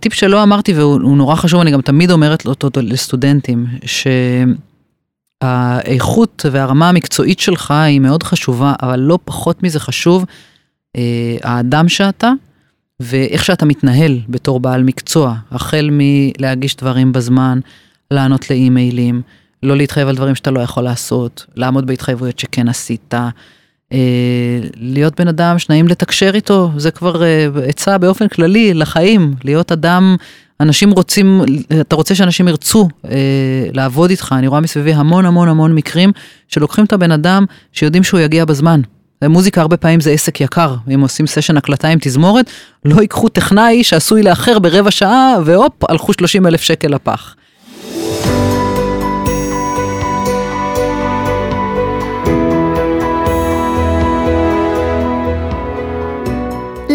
טיפ שלא אמרתי והוא נורא חשוב, אני גם תמיד אומרת אותו לסטודנטים, שהאיכות והרמה המקצועית שלך היא מאוד חשובה, אבל לא פחות מזה חשוב אה, האדם שאתה, ואיך שאתה מתנהל בתור בעל מקצוע, החל מלהגיש דברים בזמן, לענות לאימיילים, לא להתחייב על דברים שאתה לא יכול לעשות, לעמוד בהתחייבויות שכן עשית, להיות בן אדם שנעים לתקשר איתו, זה כבר אה, עצה באופן כללי לחיים, להיות אדם, אנשים רוצים, אתה רוצה שאנשים ירצו אה, לעבוד איתך, אני רואה מסביבי המון המון המון מקרים שלוקחים את הבן אדם שיודעים שהוא יגיע בזמן. מוזיקה הרבה פעמים זה עסק יקר, אם עושים סשן הקלטה עם תזמורת, לא ייקחו טכנאי שעשוי לאחר ברבע שעה, והופ, הלכו 30 אלף שקל לפח.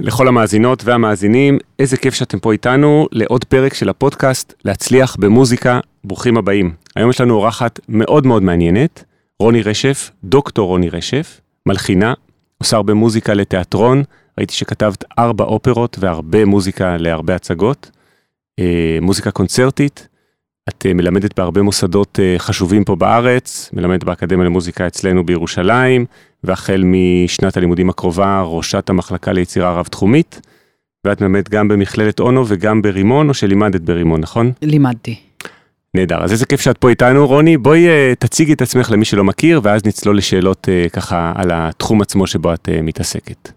לכל המאזינות והמאזינים, איזה כיף שאתם פה איתנו לעוד פרק של הפודקאסט להצליח במוזיקה, ברוכים הבאים. היום יש לנו אורחת מאוד מאוד מעניינת, רוני רשף, דוקטור רוני רשף, מלחינה, עושה הרבה מוזיקה לתיאטרון, ראיתי שכתבת ארבע אופרות והרבה מוזיקה להרבה הצגות, אה, מוזיקה קונצרטית, את אה, מלמדת בהרבה מוסדות אה, חשובים פה בארץ, מלמדת באקדמיה למוזיקה אצלנו בירושלים, והחל משנת הלימודים הקרובה ראשת המחלקה ליצירה רב-תחומית, ואת מלמדת גם במכללת אונו וגם ברימון, או שלימדת ברימון, נכון? לימדתי. נהדר, אז איזה כיף שאת פה איתנו, רוני. בואי uh, תציגי את עצמך למי שלא מכיר, ואז נצלול לשאלות uh, ככה על התחום עצמו שבו את uh, מתעסקת.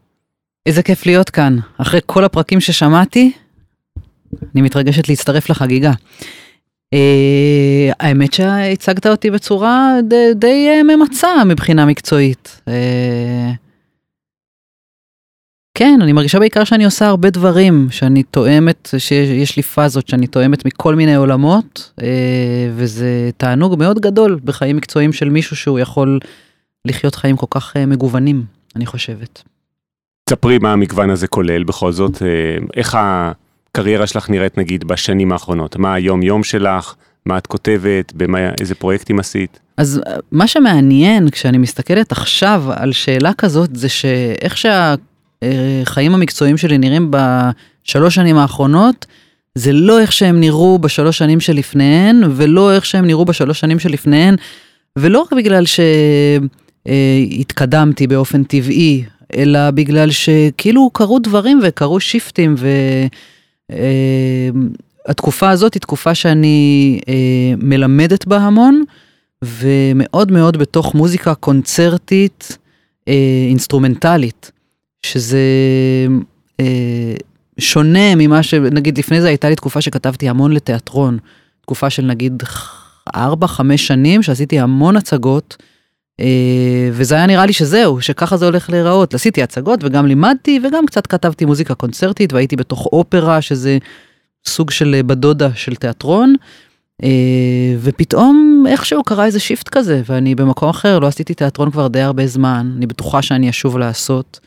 איזה כיף להיות כאן. אחרי כל הפרקים ששמעתי, אני מתרגשת להצטרף לחגיגה. Uh, האמת שהצגת אותי בצורה די, uh, ממצה מבחינה מקצועית. Uh, כן, אני מרגישה בעיקר שאני עושה הרבה דברים, שאני תואמת, שיש לי פאזות שאני תואמת מכל מיני עולמות, uh, וזה תענוג מאוד גדול בחיים מקצועיים של מישהו שהוא יכול לחיות חיים כל כך uh, מגוונים, אני חושבת. ספרי מה המגוון הזה כולל בכל זאת, uh, איך ה... הקריירה שלך נראית נגיד בשנים האחרונות? מה היום יום שלך? מה את כותבת? במה, איזה פרויקטים עשית? אז אה, מה שמעניין כשאני מסתכלת עכשיו על שאלה כזאת זה שאיך שהחיים המקצועיים שלי נראים בשלוש שנים האחרונות, זה לא איך שהם נראו בשלוש שנים שלפניהן ולא איך שהם נראו בשלוש שנים שלפניהן ולא רק בגלל שהתקדמתי באופן טבעי אלא בגלל שכאילו קרו דברים וקרו שיפטים ו... Uh, התקופה הזאת היא תקופה שאני uh, מלמדת בה המון, ומאוד מאוד בתוך מוזיקה קונצרטית uh, אינסטרומנטלית, שזה uh, שונה ממה שנגיד לפני זה הייתה לי תקופה שכתבתי המון לתיאטרון, תקופה של נגיד 4-5 שנים שעשיתי המון הצגות. אה, וזה היה נראה לי שזהו, שככה זה הולך להיראות. עשיתי הצגות וגם לימדתי וגם קצת כתבתי מוזיקה קונצרטית והייתי בתוך אופרה שזה סוג של אה, בדודה של תיאטרון. אה, ופתאום איכשהו קרה איזה שיפט כזה ואני במקום אחר לא עשיתי תיאטרון כבר די הרבה זמן אני בטוחה שאני אשוב לעשות.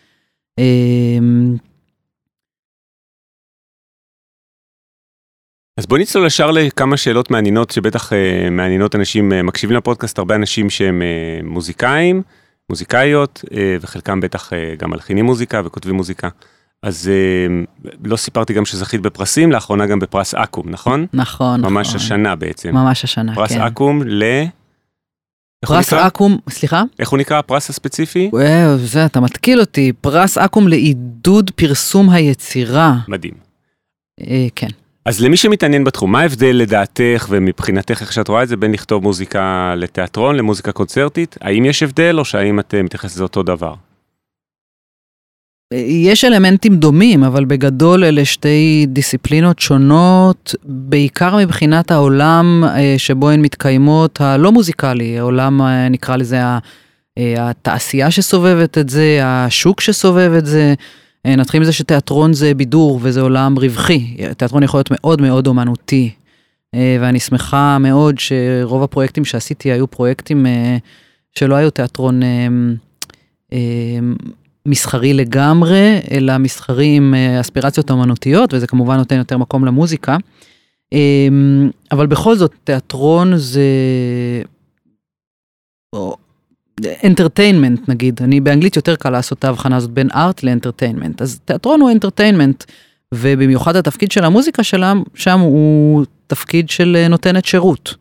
בוא נצלול ישר לכמה שאלות מעניינות שבטח uh, מעניינות אנשים uh, מקשיבים לפודקאסט, הרבה אנשים שהם uh, מוזיקאים, מוזיקאיות, uh, וחלקם בטח uh, גם מלחינים מוזיקה וכותבים מוזיקה. אז uh, לא סיפרתי גם שזכית בפרסים, לאחרונה גם בפרס אקו"ם, נכון? נכון, ממש נכון. השנה בעצם. ממש השנה, פרס כן. פרס אקו"ם ל... פרס אקו"ם, סליחה? איך הוא נקרא הפרס הספציפי? וואו, זה, אתה מתקיל אותי. פרס אקו"ם לעידוד פרסום היצירה. מדהים. אה, כן. אז למי שמתעניין בתחום, מה ההבדל לדעתך ומבחינתך איך שאת רואה את זה בין לכתוב מוזיקה לתיאטרון למוזיקה קונצרטית? האם יש הבדל או שהאם את אה, מתייחסת לזה אותו דבר? יש אלמנטים דומים, אבל בגדול אלה שתי דיסציפלינות שונות, בעיקר מבחינת העולם אה, שבו הן מתקיימות, הלא מוזיקלי, העולם אה, נקרא לזה התעשייה שסובבת את זה, השוק שסובב את זה. אה, נתחיל מזה שתיאטרון זה בידור וזה עולם רווחי, תיאטרון יכול להיות מאוד מאוד אומנותי. אה, ואני שמחה מאוד שרוב הפרויקטים שעשיתי היו פרויקטים אה, שלא היו תיאטרון מסחרי לגמרי, אלא מסחרי עם אספירציות אומנותיות, וזה כמובן נותן יותר מקום למוזיקה. אבל בכל זאת, תיאטרון זה... entertainment נגיד, אני באנגלית יותר קל לעשות את ההבחנה הזאת בין art ל entertainment, אז תיאטרון הוא entertainment, ובמיוחד התפקיד של המוזיקה שלה, שם הוא תפקיד של אה, נותנת שירות.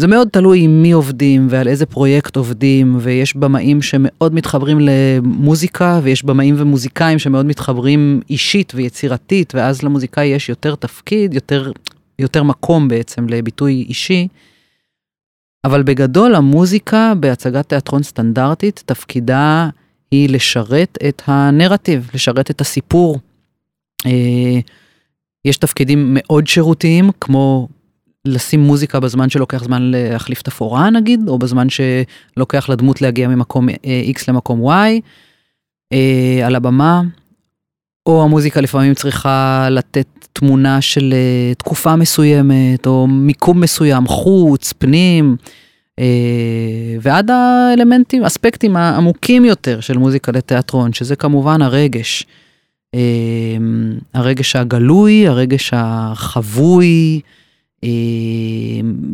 זה מאוד תלוי עם מי עובדים ועל איזה פרויקט עובדים, ויש במאים שמאוד מתחברים למוזיקה, ויש במאים ומוזיקאים שמאוד מתחברים אישית ויצירתית, ואז למוזיקאי יש יותר תפקיד, יותר, יותר מקום בעצם לביטוי אישי. אבל בגדול המוזיקה בהצגת תיאטרון סטנדרטית, תפקידה היא לשרת את הנרטיב, לשרת את הסיפור. אה, יש תפקידים מאוד שירותיים, כמו לשים מוזיקה בזמן שלוקח זמן להחליף תפאורה נגיד, או בזמן שלוקח לדמות להגיע ממקום אה, X למקום Y, אה, על הבמה, או המוזיקה לפעמים צריכה לתת תמונה של uh, תקופה מסוימת, או מיקום מסוים, חוץ, פנים, uh, ועד האלמנטים, אספקטים העמוקים יותר של מוזיקה לתיאטרון, שזה כמובן הרגש. Uh, הרגש הגלוי, הרגש החבוי,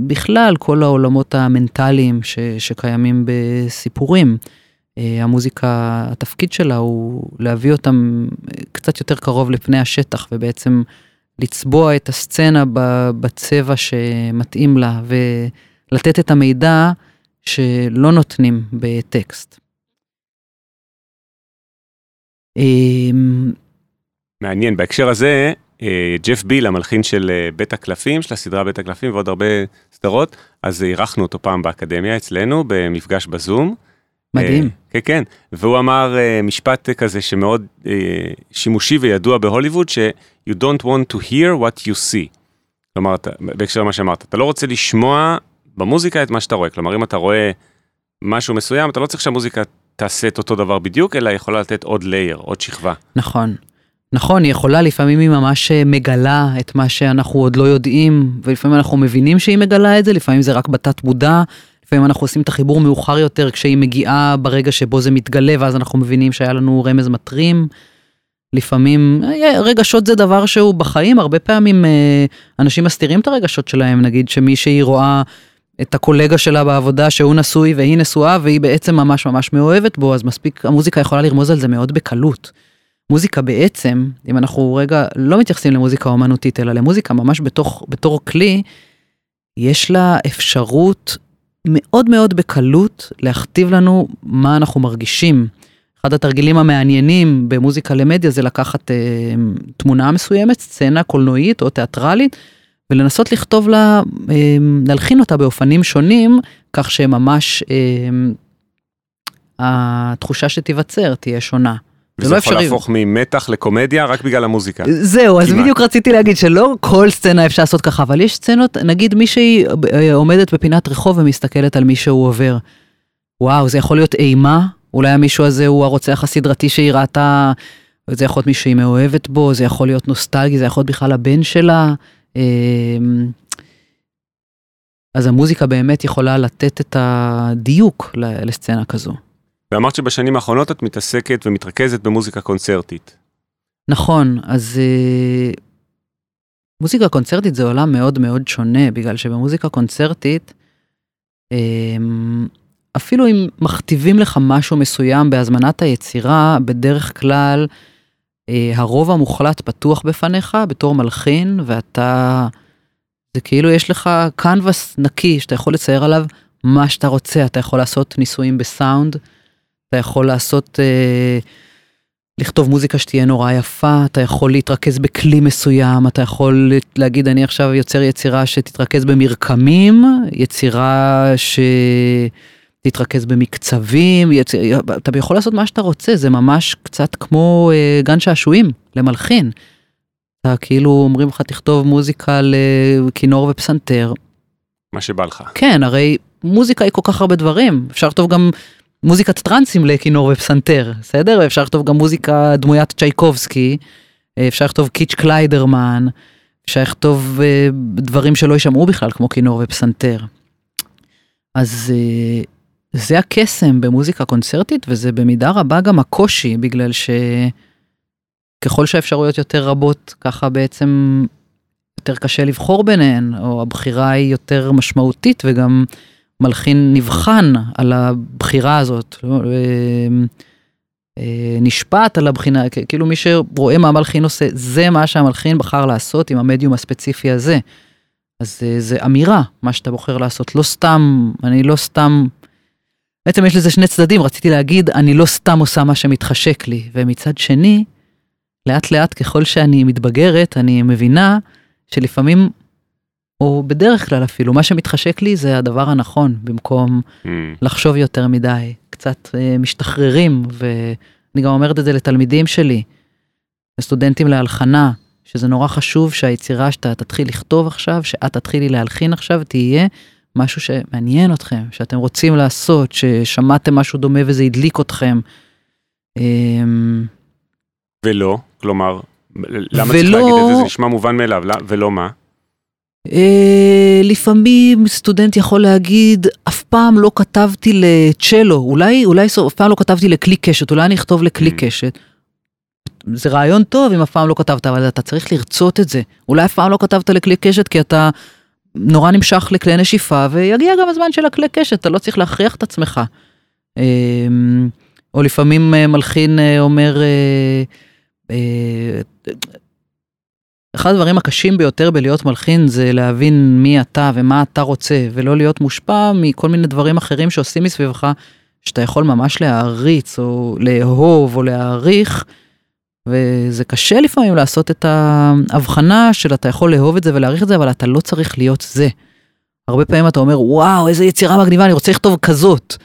בכלל כל העולמות המנטליים ש, שקיימים בסיפורים. אה, המוזיקה, התפקיד שלה הוא להביא אותם קצת יותר קרוב לפני השטח ובעצם לצבוע את הסצנה בצבע שמתאים לה ולתת את המידע שלא נותנים בטקסט. אמ, מעניין, בהקשר הזה, אה, ג'ף ביל, המלחין של אה, בית הקלפים, של הסדרה בית הקלפים ועוד הרבה סדרות, אז אירחנו אותו פעם באקדמיה אצלנו, במפגש בזום. מדהים. אה, כן, כן, והוא אמר אה, משפט כזה שמאוד אה, שימושי וידוע בהוליווד, ש- you don't want to hear what you see. כלומר, בהקשר למה שאמרת, אתה לא רוצה לשמוע במוזיקה את מה שאתה רואה, כלומר אם אתה רואה משהו מסוים, אתה לא צריך שהמוזיקה תעשה את אותו דבר בדיוק, אלא יכולה לתת עוד לייר, עוד שכבה. נכון. נכון, היא יכולה, לפעמים היא ממש מגלה את מה שאנחנו עוד לא יודעים, ולפעמים אנחנו מבינים שהיא מגלה את זה, לפעמים זה רק בתת מודע, לפעמים אנחנו עושים את החיבור מאוחר יותר כשהיא מגיעה ברגע שבו זה מתגלה ואז אנחנו מבינים שהיה לנו רמז מטרים. לפעמים אה, רגשות זה דבר שהוא בחיים הרבה פעמים אה, אנשים מסתירים את הרגשות שלהם נגיד שמישהי רואה את הקולגה שלה בעבודה שהוא נשוי והיא נשואה והיא בעצם ממש ממש מאוהבת בו אז מספיק המוזיקה יכולה לרמוז על זה מאוד בקלות. מוזיקה בעצם אם אנחנו רגע לא מתייחסים למוזיקה אומנותית אלא למוזיקה ממש בתוך בתור כלי יש לה אפשרות מאוד מאוד בקלות להכתיב לנו מה אנחנו מרגישים. אחד התרגילים המעניינים במוזיקה למדיה זה לקחת אה, תמונה מסוימת, סצנה קולנועית או תיאטרלית, ולנסות לכתוב לה, אה, להלחין אותה באופנים שונים, כך שממש אה, התחושה שתיווצר תהיה שונה. זה לא אפשרי. וזה יכול להפוך ממתח לקומדיה רק בגלל המוזיקה. זהו, כמעט. אז בדיוק רציתי להגיד שלא כל סצנה אפשר לעשות ככה, אבל יש סצנות, נגיד מישהי אה, עומדת בפינת רחוב ומסתכלת על מישהו עובר. וואו, זה יכול להיות אימה, אולי המישהו הזה הוא הרוצח הסדרתי שהיא ראתה, זה יכול להיות מישהו שהיא מאוהבת בו, זה יכול להיות נוסטלגי, זה יכול להיות בכלל הבן שלה. אמ, אז המוזיקה באמת יכולה לתת את הדיוק לסצנה כזו. ואמרת שבשנים האחרונות את מתעסקת ומתרכזת במוזיקה קונצרטית. נכון, אז uh, מוזיקה קונצרטית זה עולם מאוד מאוד שונה, בגלל שבמוזיקה קונצרטית, um, אפילו אם מכתיבים לך משהו מסוים בהזמנת היצירה, בדרך כלל uh, הרוב המוחלט פתוח בפניך בתור מלחין, ואתה, זה כאילו יש לך קנבס נקי שאתה יכול לצייר עליו מה שאתה רוצה, אתה יכול לעשות ניסויים בסאונד. אתה יכול לעשות, אה, לכתוב מוזיקה שתהיה נורא יפה, אתה יכול להתרכז בכלי מסוים, אתה יכול להגיד אני עכשיו יוצר יצירה שתתרכז במרקמים, יצירה שתתרכז במקצבים, יציר, אתה יכול לעשות מה שאתה רוצה, זה ממש קצת כמו אה, גן שעשועים למלחין. אתה כאילו אומרים לך תכתוב מוזיקה לכינור ופסנתר. מה שבא לך. כן, הרי מוזיקה היא כל כך הרבה דברים, אפשר לכתוב גם מוזיקת טרנסים לכינור ופסנתר, בסדר? אפשר לכתוב גם מוזיקה דמוית צ'ייקובסקי, אפשר לכתוב קיץ' קליידרמן, אפשר לכתוב אה, דברים שלא יישמעו בכלל, כמו כינור ופסנתר. אז אה, זה הקסם במוזיקה קונצרטית, וזה במידה רבה גם הקושי, בגלל שככל שהאפשרויות יותר רבות, ככה בעצם יותר קשה לבחור ביניהן, או הבחירה היא יותר משמעותית, וגם מלחין נבחן על הבחירה הזאת. לא, אה, נשפט על הבחינה, כאילו מי שרואה מה המלחין עושה, זה מה שהמלחין בחר לעשות עם המדיום הספציפי הזה. אז אה, זה אמירה, מה שאתה בוחר לעשות, לא סתם, אני לא סתם, בעצם יש לזה שני צדדים, רציתי להגיד, אני לא סתם עושה מה שמתחשק לי, ומצד שני, לאט לאט ככל שאני מתבגרת, אני מבינה שלפעמים, או בדרך כלל אפילו, מה שמתחשק לי זה הדבר הנכון, במקום mm. לחשוב יותר מדי. קצת אה, משתחררים, ואני גם אומרת את זה לתלמידים שלי, לסטודנטים להלחנה, שזה נורא חשוב שהיצירה שאתה תתחיל לכתוב עכשיו, שאת תתחילי להלחין עכשיו, תהיה משהו שמעניין אתכם, שאתם רוצים לעשות, ששמעתם משהו דומה וזה הדליק אתכם. אמ, ולא, כלומר, למה ולא... צריך להגיד את זה? זה נשמע מובן מאליו, ולא מה? אה, לפעמים סטודנט יכול להגיד, אף פעם לא כתבתי לצ'לו, אולי, אולי אף פעם לא כתבתי לכלי קשת, אולי אני אכתוב לכלי mm. קשת. זה רעיון טוב אם אף פעם לא כתבת, אבל אתה צריך לרצות את זה. אולי אף פעם לא כתבת לכלי קשת כי אתה נורא נמשך לכלי נשיפה, ויגיע גם הזמן של הכלי קשת, אתה לא צריך להכריח את עצמך. אה, או לפעמים אה, מלחין אה, אומר, אחד הדברים הקשים ביותר בלהיות מלחין זה להבין מי אתה ומה אתה רוצה, ולא להיות מושפע מכל מיני דברים אחרים שעושים מסביבך, שאתה יכול ממש להעריץ או לאהוב או להעריך, וזה קשה לפעמים לעשות את ההבחנה של אתה יכול לאהוב את זה ולהעריך את זה, אבל אתה לא צריך להיות זה. הרבה פעמים אתה אומר, וואו, איזה יצירה מגניבה, אני רוצה לכתוב כזאת.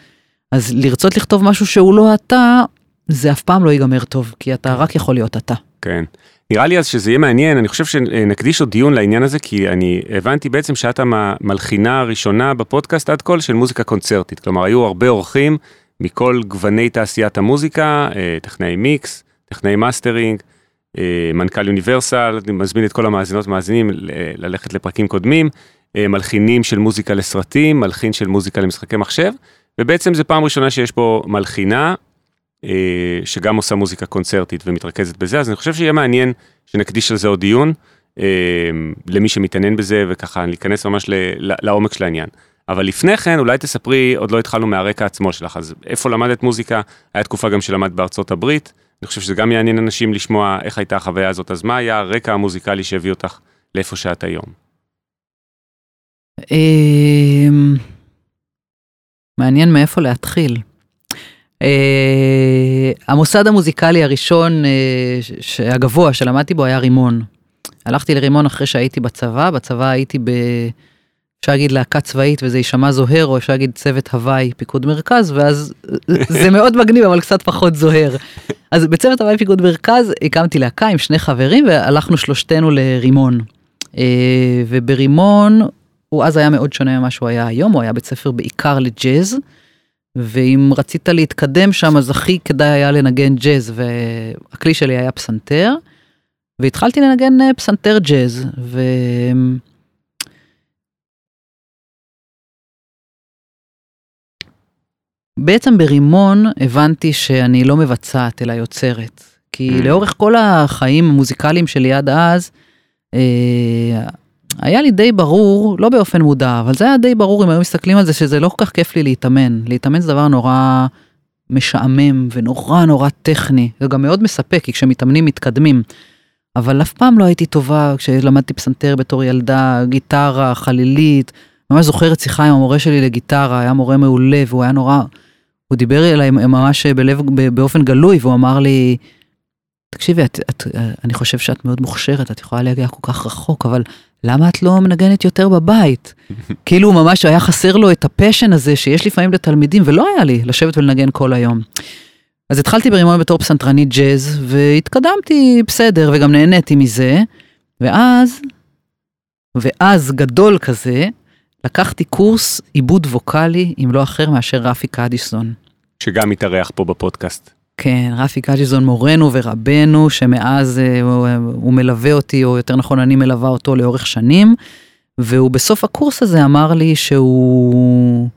אז לרצות לכתוב משהו שהוא לא אתה, זה אף פעם לא ייגמר טוב, כי אתה רק יכול להיות אתה. כן. נראה לי אז שזה יהיה מעניין, אני חושב שנקדיש עוד דיון לעניין הזה, כי אני הבנתי בעצם שאת המלחינה הראשונה בפודקאסט עד כה של מוזיקה קונצרטית. כלומר, היו הרבה אורחים מכל גווני תעשיית המוזיקה, אה, טכנאי מיקס, טכנאי מאסטרינג, אה, מנכ"ל Universal, אני מזמין את כל המאזינות ומאזינים ללכת לפרקים קודמים, אה, מלחינים של מוזיקה לסרטים, מלחין של מוזיקה למשחקי מחשב, ובעצם זו פעם ראשונה שיש פה מלחינה שגם עושה מוזיקה קונצרטית ומתרכזת בזה, אז אני חושב שיהיה מעניין שנקדיש לזה עוד דיון, אה, למי שמתעניין בזה, וככה ניכנס ממש לעומק של העניין. אבל לפני כן, אולי תספרי, עוד לא התחלנו מהרקע עצמו שלך, אז איפה למדת מוזיקה? היה תקופה גם שלמדת בארצות הברית, אני חושב שזה גם יעניין אנשים לשמוע איך הייתה החוויה הזאת, אז מה היה הרקע המוזיקלי שהביא אותך לאיפה שאת היום? אמ, מעניין מאיפה להתחיל. Uh, המוסד המוזיקלי הראשון uh, הגבוה שלמדתי בו היה רימון. הלכתי לרימון אחרי שהייתי בצבא, בצבא הייתי ב... אפשר להגיד להקה צבאית וזה יישמע זוהר, או אפשר להגיד צוות הוואי פיקוד מרכז, ואז זה מאוד מגניב אבל קצת פחות זוהר. אז בצוות הוואי פיקוד מרכז הקמתי להקה עם שני חברים והלכנו שלושתנו לרימון. Uh, וברימון הוא אז היה מאוד שונה ממה שהוא היה היום, הוא היה בית ספר בעיקר לג'אז. ואם רצית להתקדם שם אז הכי כדאי היה לנגן ג'אז והכלי שלי היה פסנתר. והתחלתי לנגן אה, פסנתר ג'אז ו... בעצם ברימון הבנתי שאני לא מבצעת אלא יוצרת. כי mm. לאורך כל החיים המוזיקליים שלי עד אז, אה, היה לי די ברור, לא באופן מודע, אבל זה היה די ברור אם היו מסתכלים על זה שזה לא כל כך כיף לי להתאמן. להתאמן זה דבר נורא משעמם ונורא נורא טכני, זה גם מאוד מספק, כי כשמתאמנים מתקדמים. אבל אף פעם לא הייתי טובה כשלמדתי פסנתר בתור ילדה, גיטרה, חלילית. ממש זוכרת שיחה עם המורה שלי לגיטרה, היה מורה מעולה והוא היה נורא, הוא דיבר אליי ממש בלב, באופן גלוי והוא אמר לי, תקשיבי, את, את, אני חושב שאת מאוד מוכשרת, את יכולה להגיע כל כך רחוק, אבל למה את לא מנגנת יותר בבית? כאילו ממש היה חסר לו את הפשן הזה שיש לפעמים לתלמידים, ולא היה לי לשבת ולנגן כל היום. אז התחלתי ברימון בתור פסנתרנית ג'אז, והתקדמתי בסדר, וגם נהניתי מזה, ואז, ואז גדול כזה, לקחתי קורס עיבוד ווקאלי עם לא אחר מאשר רפי קדיסון. שגם מתארח פה בפודקאסט. כן, רפי קג'יזון מורנו ורבנו, שמאז אה, הוא, הוא מלווה אותי, או יותר נכון, אני מלווה אותו לאורך שנים, והוא בסוף הקורס הזה אמר לי שהוא...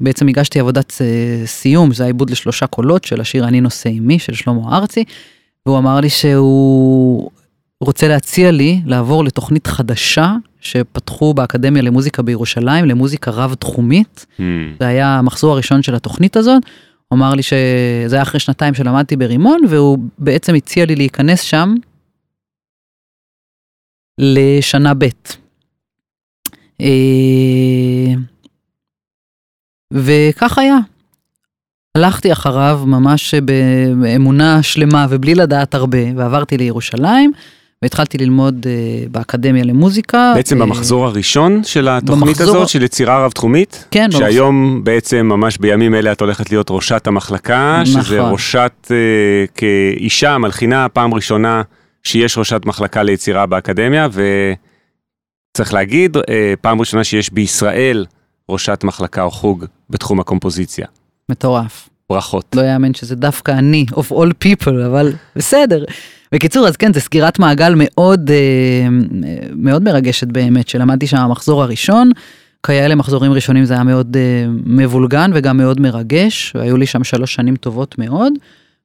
בעצם הגשתי עבודת אה, סיום, זה העיבוד לשלושה קולות של השיר אני נושא עימי של שלמה ארצי, והוא אמר לי שהוא רוצה להציע לי לעבור לתוכנית חדשה שפתחו באקדמיה למוזיקה בירושלים, למוזיקה רב-תחומית. Hmm. זה היה המחזור הראשון של התוכנית הזאת. הוא אמר לי שזה היה אחרי שנתיים שלמדתי ברימון, והוא בעצם הציע לי להיכנס שם לשנה ב'. אה, וכך היה. הלכתי אחריו ממש באמונה שלמה ובלי לדעת הרבה, ועברתי לירושלים, והתחלתי ללמוד uh, באקדמיה למוזיקה. בעצם uh, במחזור הראשון של התוכנית במחזור- הזאת, של יצירה רב-תחומית? כן, במחזור- שהיום בעצם ממש בימים אלה את הולכת להיות ראשת המחלקה, שזה נכון. ראשת אה, כאישה, מלחינה, פעם ראשונה שיש ראשת מחלקה ליצירה באקדמיה, וצריך להגיד, אה, פעם ראשונה שיש בישראל ראשת מחלקה או חוג בתחום הקומפוזיציה. מטורף. ברכות. לא יאמן שזה דווקא אני, of all people, אבל בסדר. בקיצור, אז כן, זו סגירת מעגל מאוד, אה, מאוד מרגשת באמת, שלמדתי שם המחזור הראשון. כאלה מחזורים ראשונים זה היה מאוד אה, מבולגן וגם מאוד מרגש, והיו לי שם שלוש שנים טובות מאוד,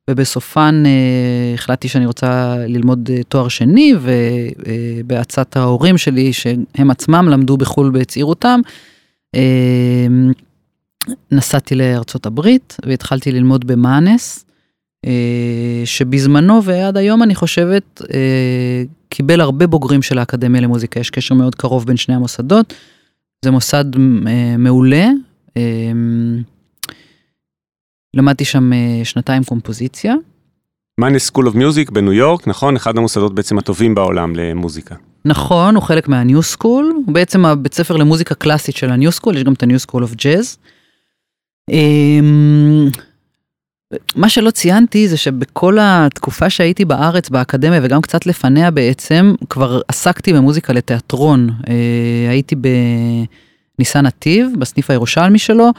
ובסופן אה, החלטתי שאני רוצה ללמוד אה, תואר שני, ובעצת ההורים שלי, שהם עצמם למדו בחו"ל בצעירותם, אה, נסעתי לארצות הברית והתחלתי ללמוד ב Mannes, אה, שבזמנו ועד היום אני חושבת אה, קיבל הרבה בוגרים של האקדמיה למוזיקה, יש קשר מאוד קרוב בין שני המוסדות. זה מוסד אה, מעולה. אה, למדתי שם אה, שנתיים קומפוזיציה. Mannes School of Music בניו יורק, נכון? אחד המוסדות בעצם הטובים בעולם למוזיקה. נכון, הוא חלק מה New School, הוא בעצם הבית ספר למוזיקה קלאסית של ה New School, יש גם את ה New School of Jazz. מה שלא ציינתי זה שבכל התקופה שהייתי בארץ באקדמיה וגם קצת לפניה בעצם כבר עסקתי במוזיקה לתיאטרון. אה, הייתי בניסן נתיב בסניף הירושלמי שלו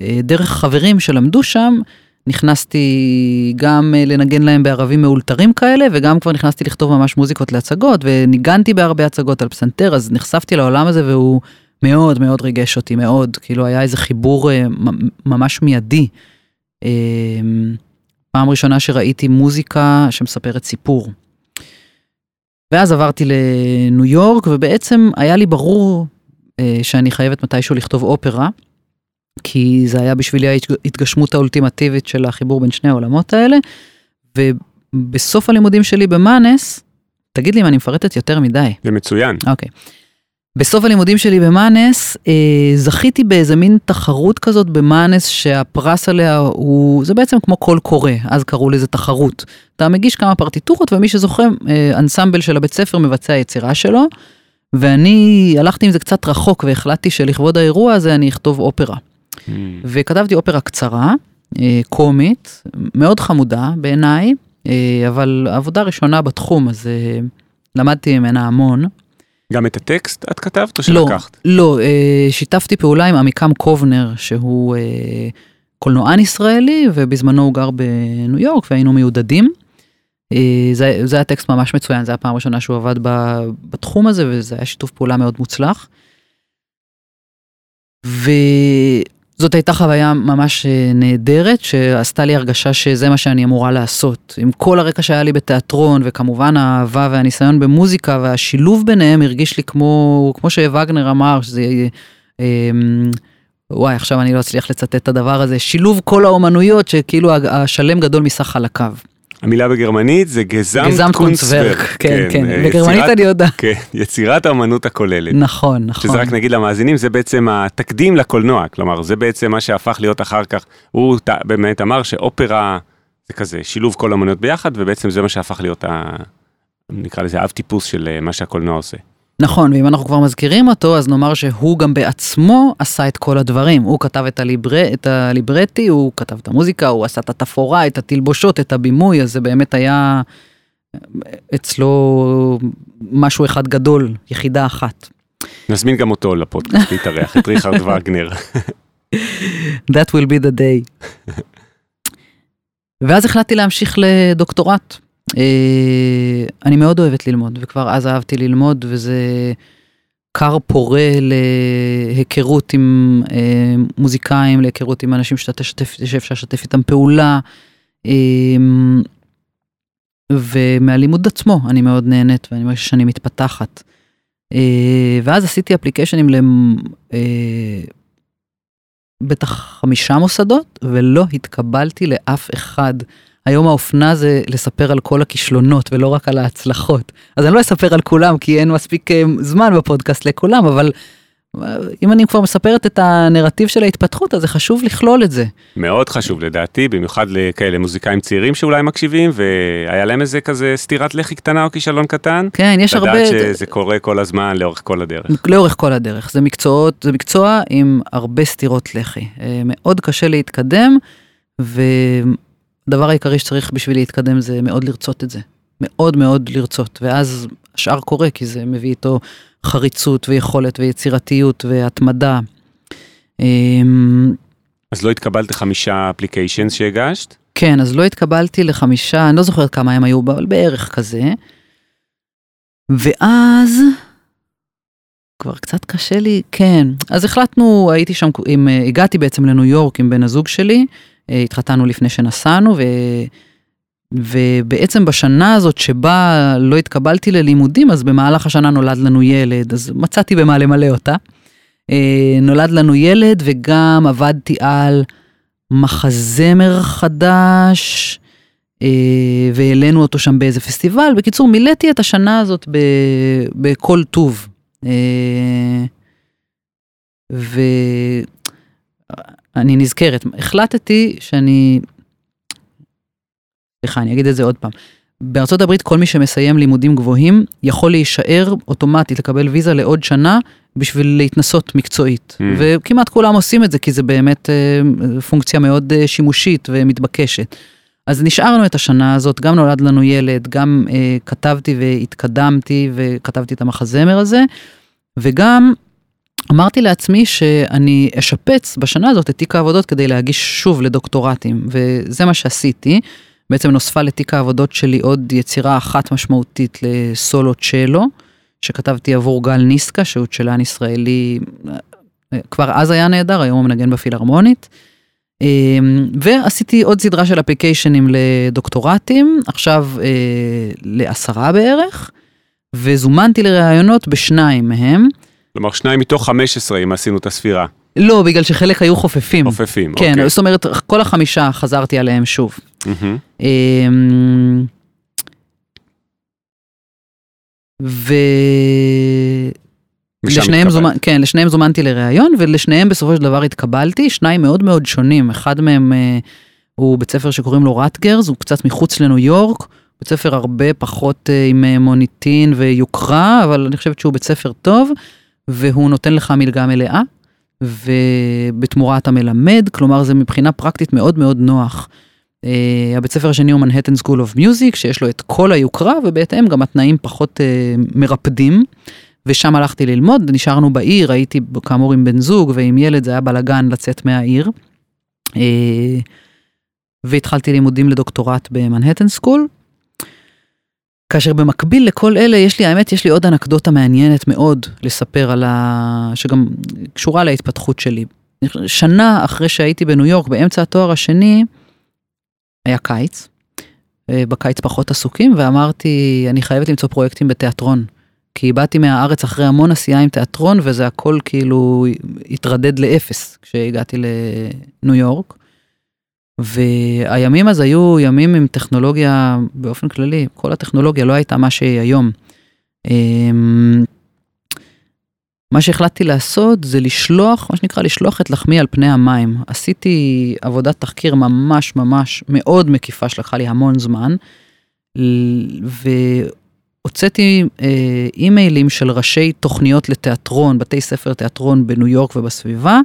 ודרך חברים שלמדו שם נכנסתי גם אה, לנגן להם בערבים מאולתרים כאלה וגם כבר נכנסתי לכתוב ממש מוזיקות להצגות וניגנתי בהרבה הצגות על פסנתר אז נחשפתי לעולם הזה והוא מאוד מאוד ריגש אותי מאוד כאילו היה איזה חיבור אה, ממש מיידי. אה, פעם ראשונה שראיתי מוזיקה שמספרת סיפור. ואז עברתי לניו יורק ובעצם היה לי ברור אה, שאני חייבת מתישהו לכתוב אופרה. כי זה היה בשבילי ההתגשמות האולטימטיבית של החיבור בין שני העולמות האלה. ובסוף הלימודים שלי במאנס, תגיד לי אם אני מפרטת יותר מדי. זה מצוין. אוקיי. בסוף הלימודים שלי במאנס, אה, זכיתי באיזה מין תחרות כזאת במאנס שהפרס עליה הוא, זה בעצם כמו קול קורא, אז קראו לזה תחרות. אתה מגיש כמה פרטיטורות ומי שזוכה, אה, אנסמבל של הבית ספר מבצע יצירה שלו, ואני הלכתי עם זה קצת רחוק והחלטתי שלכבוד האירוע הזה אני אכתוב אופרה. Hmm. וכתבתי אופרה קצרה, אה, קומית, מאוד חמודה בעיניי, אה, אבל עבודה ראשונה בתחום, אז אה, למדתי ממנה המון. גם את הטקסט את כתבת או לא, שלקחת? לא, אה, שיתפתי פעולה עם עמיקם קובנר, שהוא אה, קולנוען ישראלי, ובזמנו הוא גר בניו יורק והיינו מיודדים. אה, זה, זה היה טקסט ממש מצוין, זו הפעם הראשונה שהוא עבד ב, בתחום הזה, וזה היה שיתוף פעולה מאוד מוצלח. וזאת הייתה חוויה ממש אה, נהדרת, שעשתה לי הרגשה שזה מה שאני אמורה לעשות. עם כל הרקע שהיה לי בתיאטרון, וכמובן האהבה והניסיון במוזיקה, והשילוב ביניהם הרגיש לי כמו, כמו שווגנר אמר, שזה... אה, וואי, עכשיו אני לא אצליח לצטט את הדבר הזה, שילוב כל האומנויות שכאילו השלם גדול מסך חלקיו. המילה בגרמנית זה גזמת. קונצוורק, כן, כן, אה, בגרמנית אני יודעת. כן, יצירת האמנות הכוללת. נכון, נכון. שזה רק נגיד למאזינים, זה בעצם התקדים לקולנוע, כלומר זה בעצם מה שהפך להיות אחר כך, הוא באמת אמר שאופרה זה כזה שילוב כל האמנויות ביחד, ובעצם זה מה שהפך להיות, ה... נקרא לזה אב טיפוס של אה, מה שהקולנוע עושה. נכון, ואם אנחנו כבר מזכירים אותו, אז נאמר שהוא גם בעצמו עשה את כל הדברים. הוא כתב את, הליבר... את הליברטי, הוא כתב את המוזיקה, הוא עשה את התפאורה, את התלבושות, את הבימוי, אז זה באמת היה אצלו משהו אחד גדול, יחידה אחת. נזמין גם אותו לפודקאסט להתארח, את ריכרד וגנר. That will be the day. ואז החלטתי להמשיך לדוקטורט. אה, אני מאוד אוהבת ללמוד, וכבר אז אהבתי ללמוד, וזה כר פורה להיכרות עם אה, מוזיקאים, להיכרות עם אנשים שאתה תשתף, שאפשר לשתף איתם פעולה. אה, ומהלימוד עצמו אני מאוד נהנית ואני מרגישה שאני מתפתחת. ואז עשיתי אפליקיישנים בטח חמישה מוסדות ולא התקבלתי לאף אחד. היום האופנה זה לספר על כל הכישלונות ולא רק על ההצלחות. אז אני לא אספר על כולם כי אין מספיק אה, זמן בפודקאסט לכולם, אבל אה, אם אני כבר מספרת את הנרטיב של ההתפתחות, אז זה חשוב לכלול את זה. מאוד חשוב לדעתי, במיוחד לכאלה מוזיקאים צעירים שאולי מקשיבים, והיה להם איזה כזה סטירת לחי קטנה או כישלון קטן. כן, יש הרבה... לדעת שזה קורה כל הזמן, לאורך כל הדרך. לאורך כל הדרך. זה מקצועות, זה מקצוע עם הרבה סטירות לחי. אה, מאוד קשה להתקדם, ו... הדבר העיקרי שצריך בשביל להתקדם זה מאוד לרצות את זה. מאוד מאוד לרצות, ואז השאר קורה, כי זה מביא איתו חריצות ויכולת ויצירתיות והתמדה. אמ, אז לא התקבלת חמישה אפליקיישנס שהגשת? כן, אז לא התקבלתי לחמישה, אני לא זוכרת כמה הם היו, אבל בערך כזה. ואז, כבר קצת קשה לי, כן. אז החלטנו, הייתי שם, עם, הגעתי בעצם לניו יורק עם בן הזוג שלי, אה, התחתנו לפני שנסענו, ו... ובעצם בשנה הזאת שבה לא התקבלתי ללימודים, אז במהלך השנה נולד לנו ילד, אז מצאתי במה למלא אותה. אה, נולד לנו ילד וגם עבדתי על מחזמר חדש, אה, והעלינו אותו שם באיזה פסטיבל. בקיצור, מילאתי את השנה הזאת בכל טוב. ו... אני נזכרת, החלטתי שאני, סליחה, אני אגיד את זה עוד פעם. בארצות הברית כל מי שמסיים לימודים גבוהים יכול להישאר אוטומטית, לקבל ויזה לעוד שנה בשביל להתנסות מקצועית. Mm. וכמעט כולם עושים את זה כי זה באמת אה, פונקציה מאוד אה, שימושית ומתבקשת. אז נשארנו את השנה הזאת, גם נולד לנו ילד, גם אה, כתבתי והתקדמתי וכתבתי את המחזמר הזה, וגם אמרתי לעצמי שאני אשפץ בשנה הזאת את תיק העבודות כדי להגיש שוב לדוקטורטים, וזה מה שעשיתי. בעצם נוספה לתיק העבודות שלי עוד יצירה אחת משמעותית לסולו צ'לו, שכתבתי עבור גל ניסקה, שהוא צ'לן ישראלי, כבר אז היה נהדר, היום הוא מנגן בפילהרמונית. ועשיתי עוד סדרה של אפליקיישנים לדוקטורטים, עכשיו אה, לעשרה בערך, וזומנתי לראיונות בשניים מהם. כלומר, שניים מתוך 15, אם עשינו את הספירה. לא, בגלל שחלק היו חופפים. חופפים, כן, אוקיי. זאת אומרת, כל החמישה חזרתי עליהם שוב. Mm-hmm. ו... לשניהם, זומנ... כן, לשניהם זומנתי לראיון, ולשניהם בסופו של דבר התקבלתי, שניים מאוד מאוד שונים, אחד מהם אה, הוא בית ספר שקוראים לו רטגרס, הוא קצת מחוץ לניו יורק, בית ספר הרבה פחות אה, עם אה, מוניטין ויוקרה, אבל אני חושבת שהוא בית ספר טוב. והוא נותן לך מלגה מלאה, ובתמורה אתה מלמד, כלומר זה מבחינה פרקטית מאוד מאוד נוח. Uh, הבית ספר השני הוא Manhattan School of Music, שיש לו את כל היוקרה, ובהתאם גם התנאים פחות אה, מרפדים. ושם הלכתי ללמוד, נשארנו בעיר, הייתי כאמור עם בן זוג ועם ילד, זה היה בלאגן לצאת מהעיר. אה, והתחלתי לימודים לדוקטורט ב Manhattan School, כאשר במקביל לכל אלה, יש לי, האמת, יש לי עוד אנקדוטה מעניינת מאוד לספר על ה... שגם קשורה להתפתחות שלי. שנה אחרי שהייתי בניו יורק, באמצע התואר השני, היה קיץ. אה, בקיץ פחות עסוקים, ואמרתי, אני חייבת למצוא פרויקטים בתיאטרון. כי באתי מהארץ אחרי המון עשייה עם תיאטרון, וזה הכל כאילו התרדד לאפס כשהגעתי לניו יורק. והימים אז היו ימים עם טכנולוגיה באופן כללי, כל הטכנולוגיה לא הייתה מה שהיא היום. אמ, מה שהחלטתי לעשות זה לשלוח, מה שנקרא לשלוח את לחמי על פני המים. עשיתי עבודת תחקיר ממש ממש מאוד מקיפה שלקחה לי המון זמן, והוצאתי אה, אימיילים של ראשי תוכניות לתיאטרון, בתי ספר תיאטרון בניו יורק ובסביבה,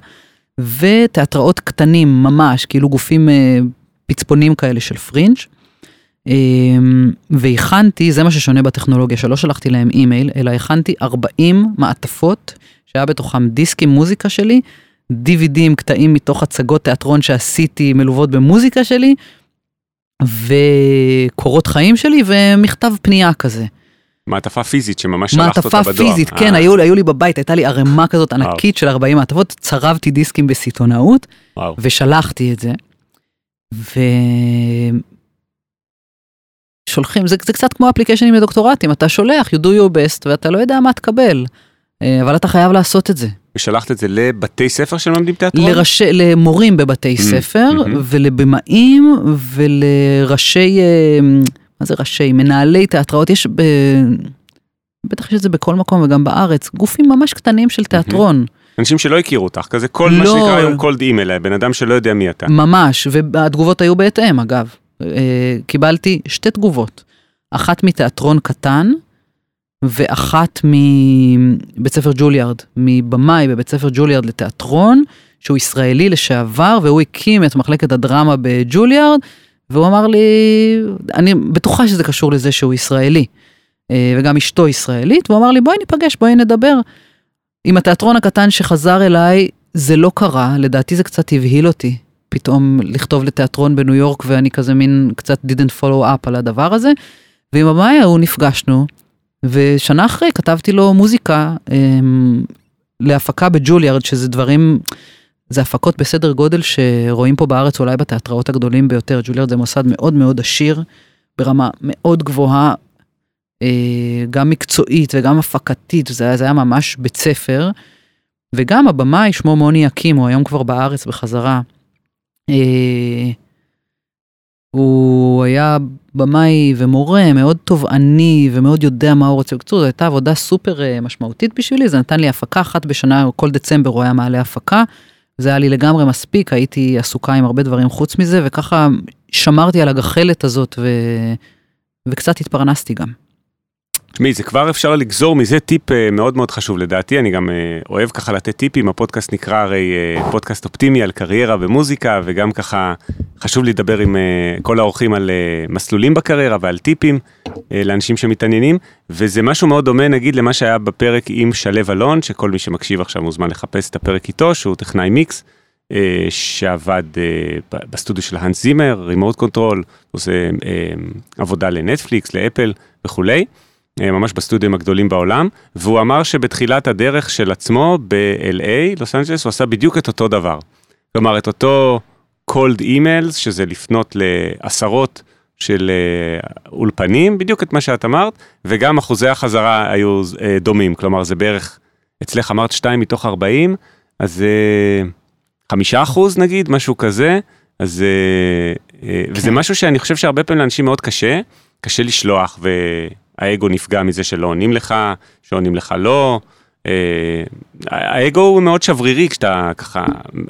ותיאטראות קטנים ממש, כאילו גופים אה, פצפונים כאלה של פרינג'. אה, והכנתי, זה מה ששונה בטכנולוגיה, שלא שלחתי להם אימייל, אלא הכנתי 40 מעטפות, שהיה בתוכם דיסק עם מוזיקה שלי, DVDים, קטעים מתוך הצגות תיאטרון שעשיתי מלוות במוזיקה שלי, וקורות חיים שלי ומכתב פנייה כזה. מעטפה פיזית שממש שלחת אותה מעטפה בדואר. פיזית, כן, אה, היו, היו לי בבית, הייתה לי ערימה כזאת ענקית של 40 מעטפות, צרבתי דיסקים בסיטונאות וואו. ושלחתי את זה. ו... שולחים, זה, זה קצת כמו אפליקיישנים לדוקטורטים, אתה שולח, you do your best, ואתה לא יודע מה תקבל, אה, אבל אתה חייב לעשות את זה. ושלחת את זה לבתי ספר שלומדים תיאטרון? לראשי, למורים בבתי Mm, ספר, mhm. ולבמאים, ולראשי, אה, מה זה ראשי? מנהלי תיאטראות, יש ב... בטח יש את זה בכל מקום וגם בארץ, גופים ממש קטנים של תיאטרון, אנשים שלא הכירו אותך, כזה כל מה לא. שנקרא היום קולד אימייל, בן אדם שלא יודע מי אתה. ממש, והתגובות היו בהתאם אגב. אה, קיבלתי שתי תגובות, אחת מתיאטרון קטן, ואחת מבית ספר ג'וליארד, מבמאי בבית ספר ג'וליארד לתיאטרון, שהוא ישראלי לשעבר, והוא הקים את מחלקת הדרמה בג'וליארד, והוא אמר לי, אני בטוחה שזה קשור לזה שהוא ישראלי, אה, וגם אשתו ישראלית, והוא אמר לי, בואי ניפגש, בואי נדבר. עם התיאטרון הקטן שחזר אליי, זה לא קרה, לדעתי זה קצת הבהיל אותי. פתאום לכתוב לתיאטרון בניו יורק ואני כזה מין קצת didn't follow up על הדבר הזה. ועם הבמאי ההוא נפגשנו, ושנה אחרי כתבתי לו מוזיקה אמ, להפקה בג'וליארד, שזה דברים, זה הפקות בסדר גודל שרואים פה בארץ אולי בתיאטראות הגדולים ביותר. ג'וליארד זה מוסד מאוד מאוד עשיר, ברמה מאוד גבוהה, אה, גם מקצועית וגם הפקתית, זה זה היה ממש בית ספר. וגם הבמאי, שמו מוני יקים, הוא היום כבר בארץ בחזרה. אה, הוא היה במאי ומורה מאוד תובעני ומאוד יודע מה הוא רוצה. בקיצור, זו הייתה עבודה סופר אה, משמעותית בשבילי, זה נתן לי הפקה אחת בשנה, כל דצמבר הוא היה מעלה הפקה. זה היה לי לגמרי מספיק, הייתי עסוקה עם הרבה דברים חוץ מזה, וככה שמרתי על הגחלת הזאת ו... וקצת התפרנסתי גם. תשמעי, זה כבר אפשר לגזור מזה טיפ אה, מאוד מאוד חשוב לדעתי, אני גם אה, אוהב ככה לתת טיפים, הפודקאסט נקרא הרי אה, פודקאסט אופטימי על קריירה ומוזיקה, וגם ככה חשוב לדבר עם כל האורחים על מסלולים בקריירה ועל טיפים לאנשים שמתעניינים, וזה משהו מאוד דומה נגיד למה שהיה בפרק עם שלו אלון, שכל מי שמקשיב עכשיו מוזמן לחפש את הפרק איתו, שהוא טכנאי מיקס. שעבד בסטודיו של האנס זימר, Remote Control, עושה עבודה לנטפליקס, ל Apple וכולי. אה, ממש בסטודיו הגדולים בעולם, והוא אמר שבתחילת הדרך של עצמו ב-LA, לוס אנג'לס, הוא עשה בדיוק את אותו דבר. כלומר, את אותו cold emails, שזה לפנות לעשרות של אה, אולפנים, בדיוק את מה שאת אמרת, וגם אחוזי החזרה היו אה, דומים, כלומר זה בערך, אצלך אמרת 2 מתוך 40, אז אה, חמישה אחוז נגיד, משהו כזה, אז אה, וזה משהו שאני חושב שהרבה פעמים לאנשים מאוד קשה, קשה לשלוח, והאגו נפגע מזה שלא עונים לך, שעונים לך לא. אה, האגו הוא מאוד שברירי כשאתה ככה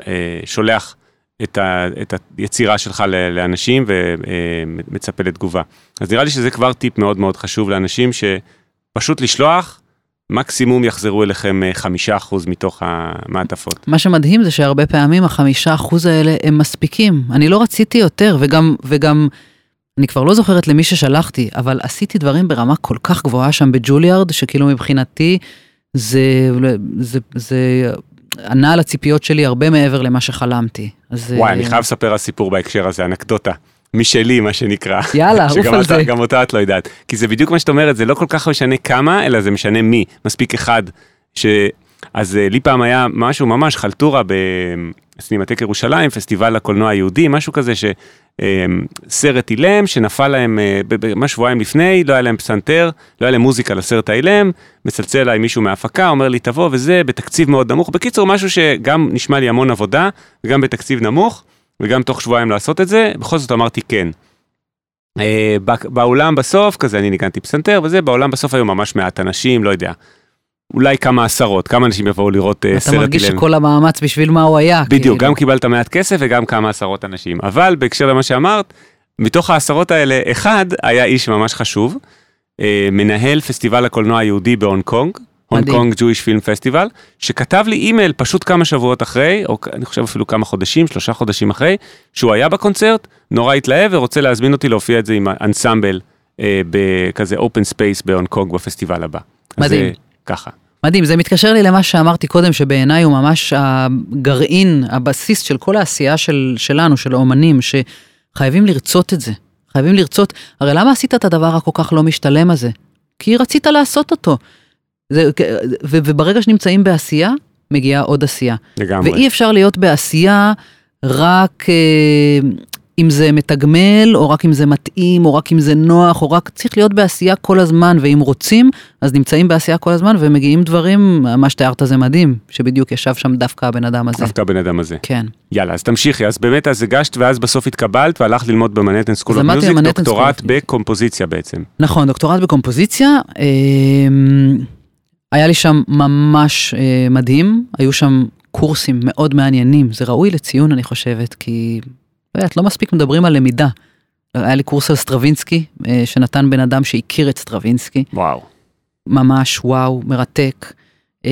אה, שולח את, ה, את היצירה שלך לאנשים ומצפה לתגובה. אז נראה לי שזה כבר טיפ מאוד מאוד חשוב לאנשים שפשוט לשלוח, מקסימום יחזרו אליכם אה, חמישה אחוז מתוך המעטפות. מה שמדהים זה שהרבה פעמים החמישה אחוז האלה הם מספיקים. אני לא רציתי יותר, וגם, וגם, אני כבר לא זוכרת למי ששלחתי, אבל עשיתי דברים ברמה כל כך גבוהה שם בג'וליארד, שכאילו מבחינתי זה, זה, זה ענה על הציפיות שלי הרבה מעבר למה שחלמתי. אז, וואי, אה, אני חייב לספר על סיפור בהקשר הזה, אנקדוטה. משלי, מה שנקרא. יאללה, עוף שגם על זה. גם אותה את לא יודעת. כי זה בדיוק מה שאת אומרת, זה לא כל כך משנה כמה, אלא זה משנה מי. מספיק אחד. ש... אז אה, לי פעם היה משהו ממש חלטורה בסינמטק ירושלים, פסטיבל הקולנוע היהודי, משהו כזה שסרט אילם שנפל להם אה, ממש שבועיים לפני, לא היה להם פסנתר, לא היה להם מוזיקה לסרט האילם, מצלצל אליי מישהו מההפקה, אומר לי תבוא וזה, בתקציב מאוד נמוך. בקיצור, משהו שגם נשמע לי המון עבודה, וגם בתקציב נמוך, וגם תוך שבועיים לעשות את זה, בכל זאת אמרתי כן. אה, בא- באולם בסוף, כזה אני ניגנתי פסנתר וזה, באולם בסוף היו ממש מעט אנשים, לא יודע. אולי כמה עשרות, כמה אנשים יבואו לראות אה, אתה סרט מרגיש אילם. שכל המאמץ בשביל מה הוא היה. בדיוק, כאילו. גם קיבלת מעט כסף וגם כמה עשרות אנשים. אבל בהקשר למה שאמרת, מתוך העשרות האלה, אחד היה איש ממש חשוב, אה, מנהל פסטיבל הקולנוע היהודי בהונג קונג, Hong Kong Jewish Film Festival, שכתב לי אימייל פשוט כמה שבועות אחרי, או אני חושב אפילו כמה חודשים, שלושה חודשים אחרי, שהוא היה בקונצרט, נורא התלהב ורוצה להזמין אותי להופיע את זה עם האנסמבל, אה, בכזה open space בהונג קונג בפסטיבל הבא. אז, מדהים. אה, ככה. מדהים, זה מתקשר לי למה שאמרתי קודם, שבעיניי הוא ממש הגרעין, הבסיס של כל העשייה של, שלנו, של האומנים, שחייבים לרצות את זה. חייבים לרצות, הרי למה עשית את הדבר הכל כך לא משתלם הזה? כי רצית לעשות אותו. זה, ו, וברגע שנמצאים בעשייה, מגיעה עוד עשייה. לגמרי. ואי אפשר להיות בעשייה רק אה, אם זה מתגמל, או רק אם זה מתאים, או רק אם זה נוח, או רק צריך להיות בעשייה כל הזמן, ואם רוצים, אז נמצאים בעשייה כל הזמן, ומגיעים דברים, מה שתיארת זה מדהים, שבדיוק ישב שם דווקא הבן אדם הזה. דווקא הבן אדם הזה. כן. יאללה, אז תמשיכי, אז באמת אז הגשת, ואז בסוף התקבלת, והלכת ללמוד ב Manhattan School of Music, דוקטורט. בקומפוזיציה בעצם. נכון, דוקטורט בקומפוזיציה. אה, היה לי שם ממש אה, מדהים, היו שם קורסים מאוד מעניינים, זה ראוי לציון אני חושבת, כי באמת לא מספיק מדברים על למידה. היה לי קורס על סטרווינסקי, אה, שנתן בן אדם שהכיר את סטרווינסקי, וואו. ממש וואו, מרתק. אה,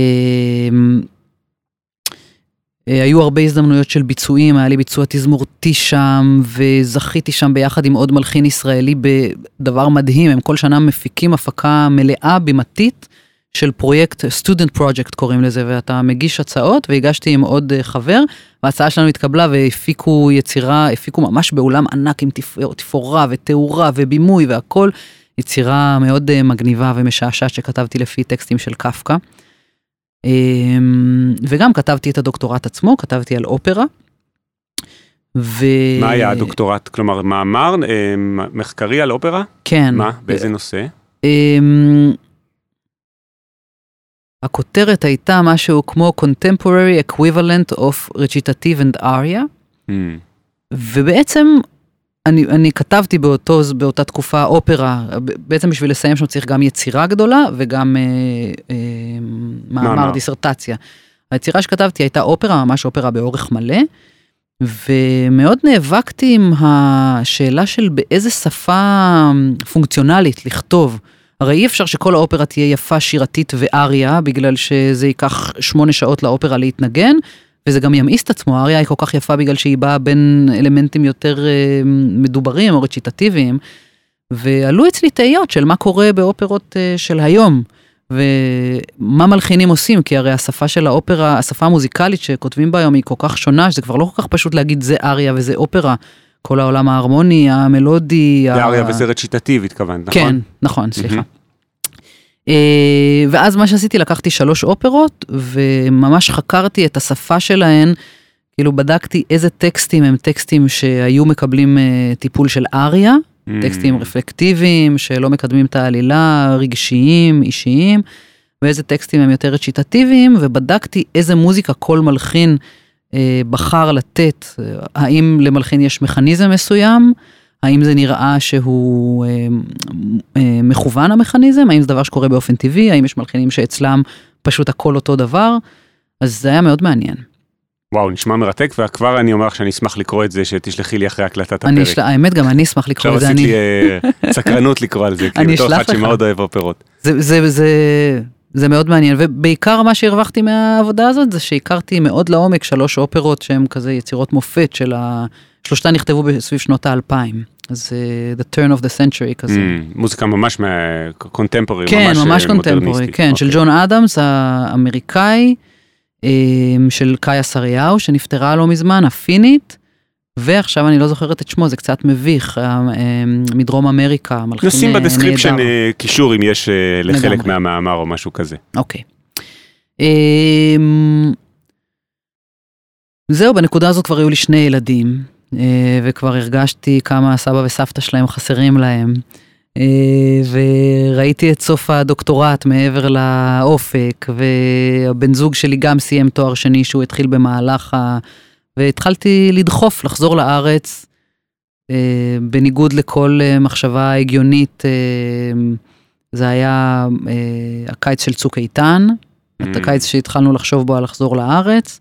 אה, היו הרבה הזדמנויות של ביצועים, היה לי ביצוע תזמורתי שם, וזכיתי שם ביחד עם עוד מלחין ישראלי בדבר מדהים, הם כל שנה מפיקים הפקה מלאה בימתית של פרויקט, student project קוראים לזה, ואתה מגיש הצעות, והגשתי עם עוד אה, חבר, וההצעה שלנו התקבלה והפיקו יצירה, הפיקו ממש באולם ענק עם תפ- תפאורה ותאורה ובימוי והכל, יצירה מאוד אה, מגניבה ומשעשעת שכתבתי לפי טקסטים של קפקא. אמ, וגם כתבתי את הדוקטורט עצמו, כתבתי על אופרה. ו... מה היה הדוקטורט? כלומר, מאמר אה, מחקרי על אופרה? כן. מה? באיזה נושא? אמ, הכותרת הייתה משהו כמו Contemporary Equivalent of Recitative and Aria, Hmm. ובעצם אני, אני כתבתי באותו, באותה תקופה אופרה, בעצם בשביל לסיים שם צריך גם יצירה גדולה וגם אה, אה, מאמר, מאמר. דיסרטציה. היצירה שכתבתי הייתה אופרה, ממש אופרה באורך מלא, ומאוד נאבקתי עם השאלה של באיזה שפה פונקציונלית לכתוב. הרי אי אפשר שכל האופרה תהיה יפה, שירתית ואריה, בגלל שזה ייקח שמונה שעות לאופרה להתנגן, וזה גם ימאיס את עצמו, האריה היא כל כך יפה בגלל שהיא באה בין אלמנטים יותר אה, מדוברים או רציטטיביים, ועלו אצלי תהיות של מה קורה באופרות אה, של היום, ומה מלחינים עושים, כי הרי השפה של האופרה, השפה המוזיקלית שכותבים בה היום היא כל כך שונה, שזה כבר לא כל כך פשוט להגיד זה אריה וזה אופרה. כל העולם ההרמוני, המלודי. זה ה- וסרט שיטתיב התכוונת, נכון? כן, נכון, סליחה. אה, ואז מה שעשיתי, לקחתי שלוש אופרות, וממש חקרתי את השפה שלהן, כאילו בדקתי איזה טקסטים הם טקסטים שהיו מקבלים אה, טיפול של אריה. טקסטים רפלקטיביים, שלא מקדמים את העלילה, רגשיים, אישיים, ואיזה טקסטים הם יותר רציטטיביים, ובדקתי איזה מוזיקה כל מלחין בחר לתת, אה, האם למלחין יש מכניזם מסוים, האם זה נראה שהוא אה, אה, מכוון המכניזם, האם זה דבר שקורה באופן טבעי, האם יש מלחינים שאצלם פשוט הכל אותו דבר, אז זה היה מאוד מעניין. וואו, נשמע מרתק, וכבר אני אומר לך שאני אשמח לקרוא את זה, שתשלחי לי אחרי הקלטת אני, הפרק. של... האמת גם אני אשמח לקרוא עכשיו לזה, עשית אני, לי אה, סקרנות לקרוא על זה, כי אני בתור אחד לך. שמאוד אוהב אופרות. זה, זה, זה, זה מאוד מעניין, ובעיקר מה שהרווחתי מהעבודה הזאת זה שהכרתי מאוד לעומק שלוש אופרות שהן כזה יצירות מופת של ה... שלושתן נכתבו בסביב שנות האלפיים, אז אה, The Turn of the Century כזה. Mm, מוזיקה ממש contemporary, כן, ממש ממש אה, contemporary, מודרניסטית. כן, של אוקיי. ג'ון אדמס האמריקאי, אה, של קאיה סריהו שנפטרה לא מזמן, הפינית, ועכשיו אני לא זוכרת את שמו, זה קצת מביך, אה, אה, מדרום אמריקה, מלחין נשים אה, ב description נהדר. אה, קישור אם יש לחלק. מהמאמר או משהו כזה. אוקיי. אמ, זהו, בנקודה הזאת כבר היו לי שני ילדים, וכבר הרגשתי כמה סבא וסבתא שלהם חסרים להם. וראיתי את סוף הדוקטורט מעבר לאופק, והבן זוג שלי גם סיים תואר שני שהוא התחיל במהלך ה... והתחלתי לדחוף, לחזור לארץ, אה, בניגוד לכל אה, מחשבה הגיונית. אה, זה היה אה, הקיץ של צוק איתן, את Mm. הקיץ שהתחלנו לחשוב בו על לחזור לארץ,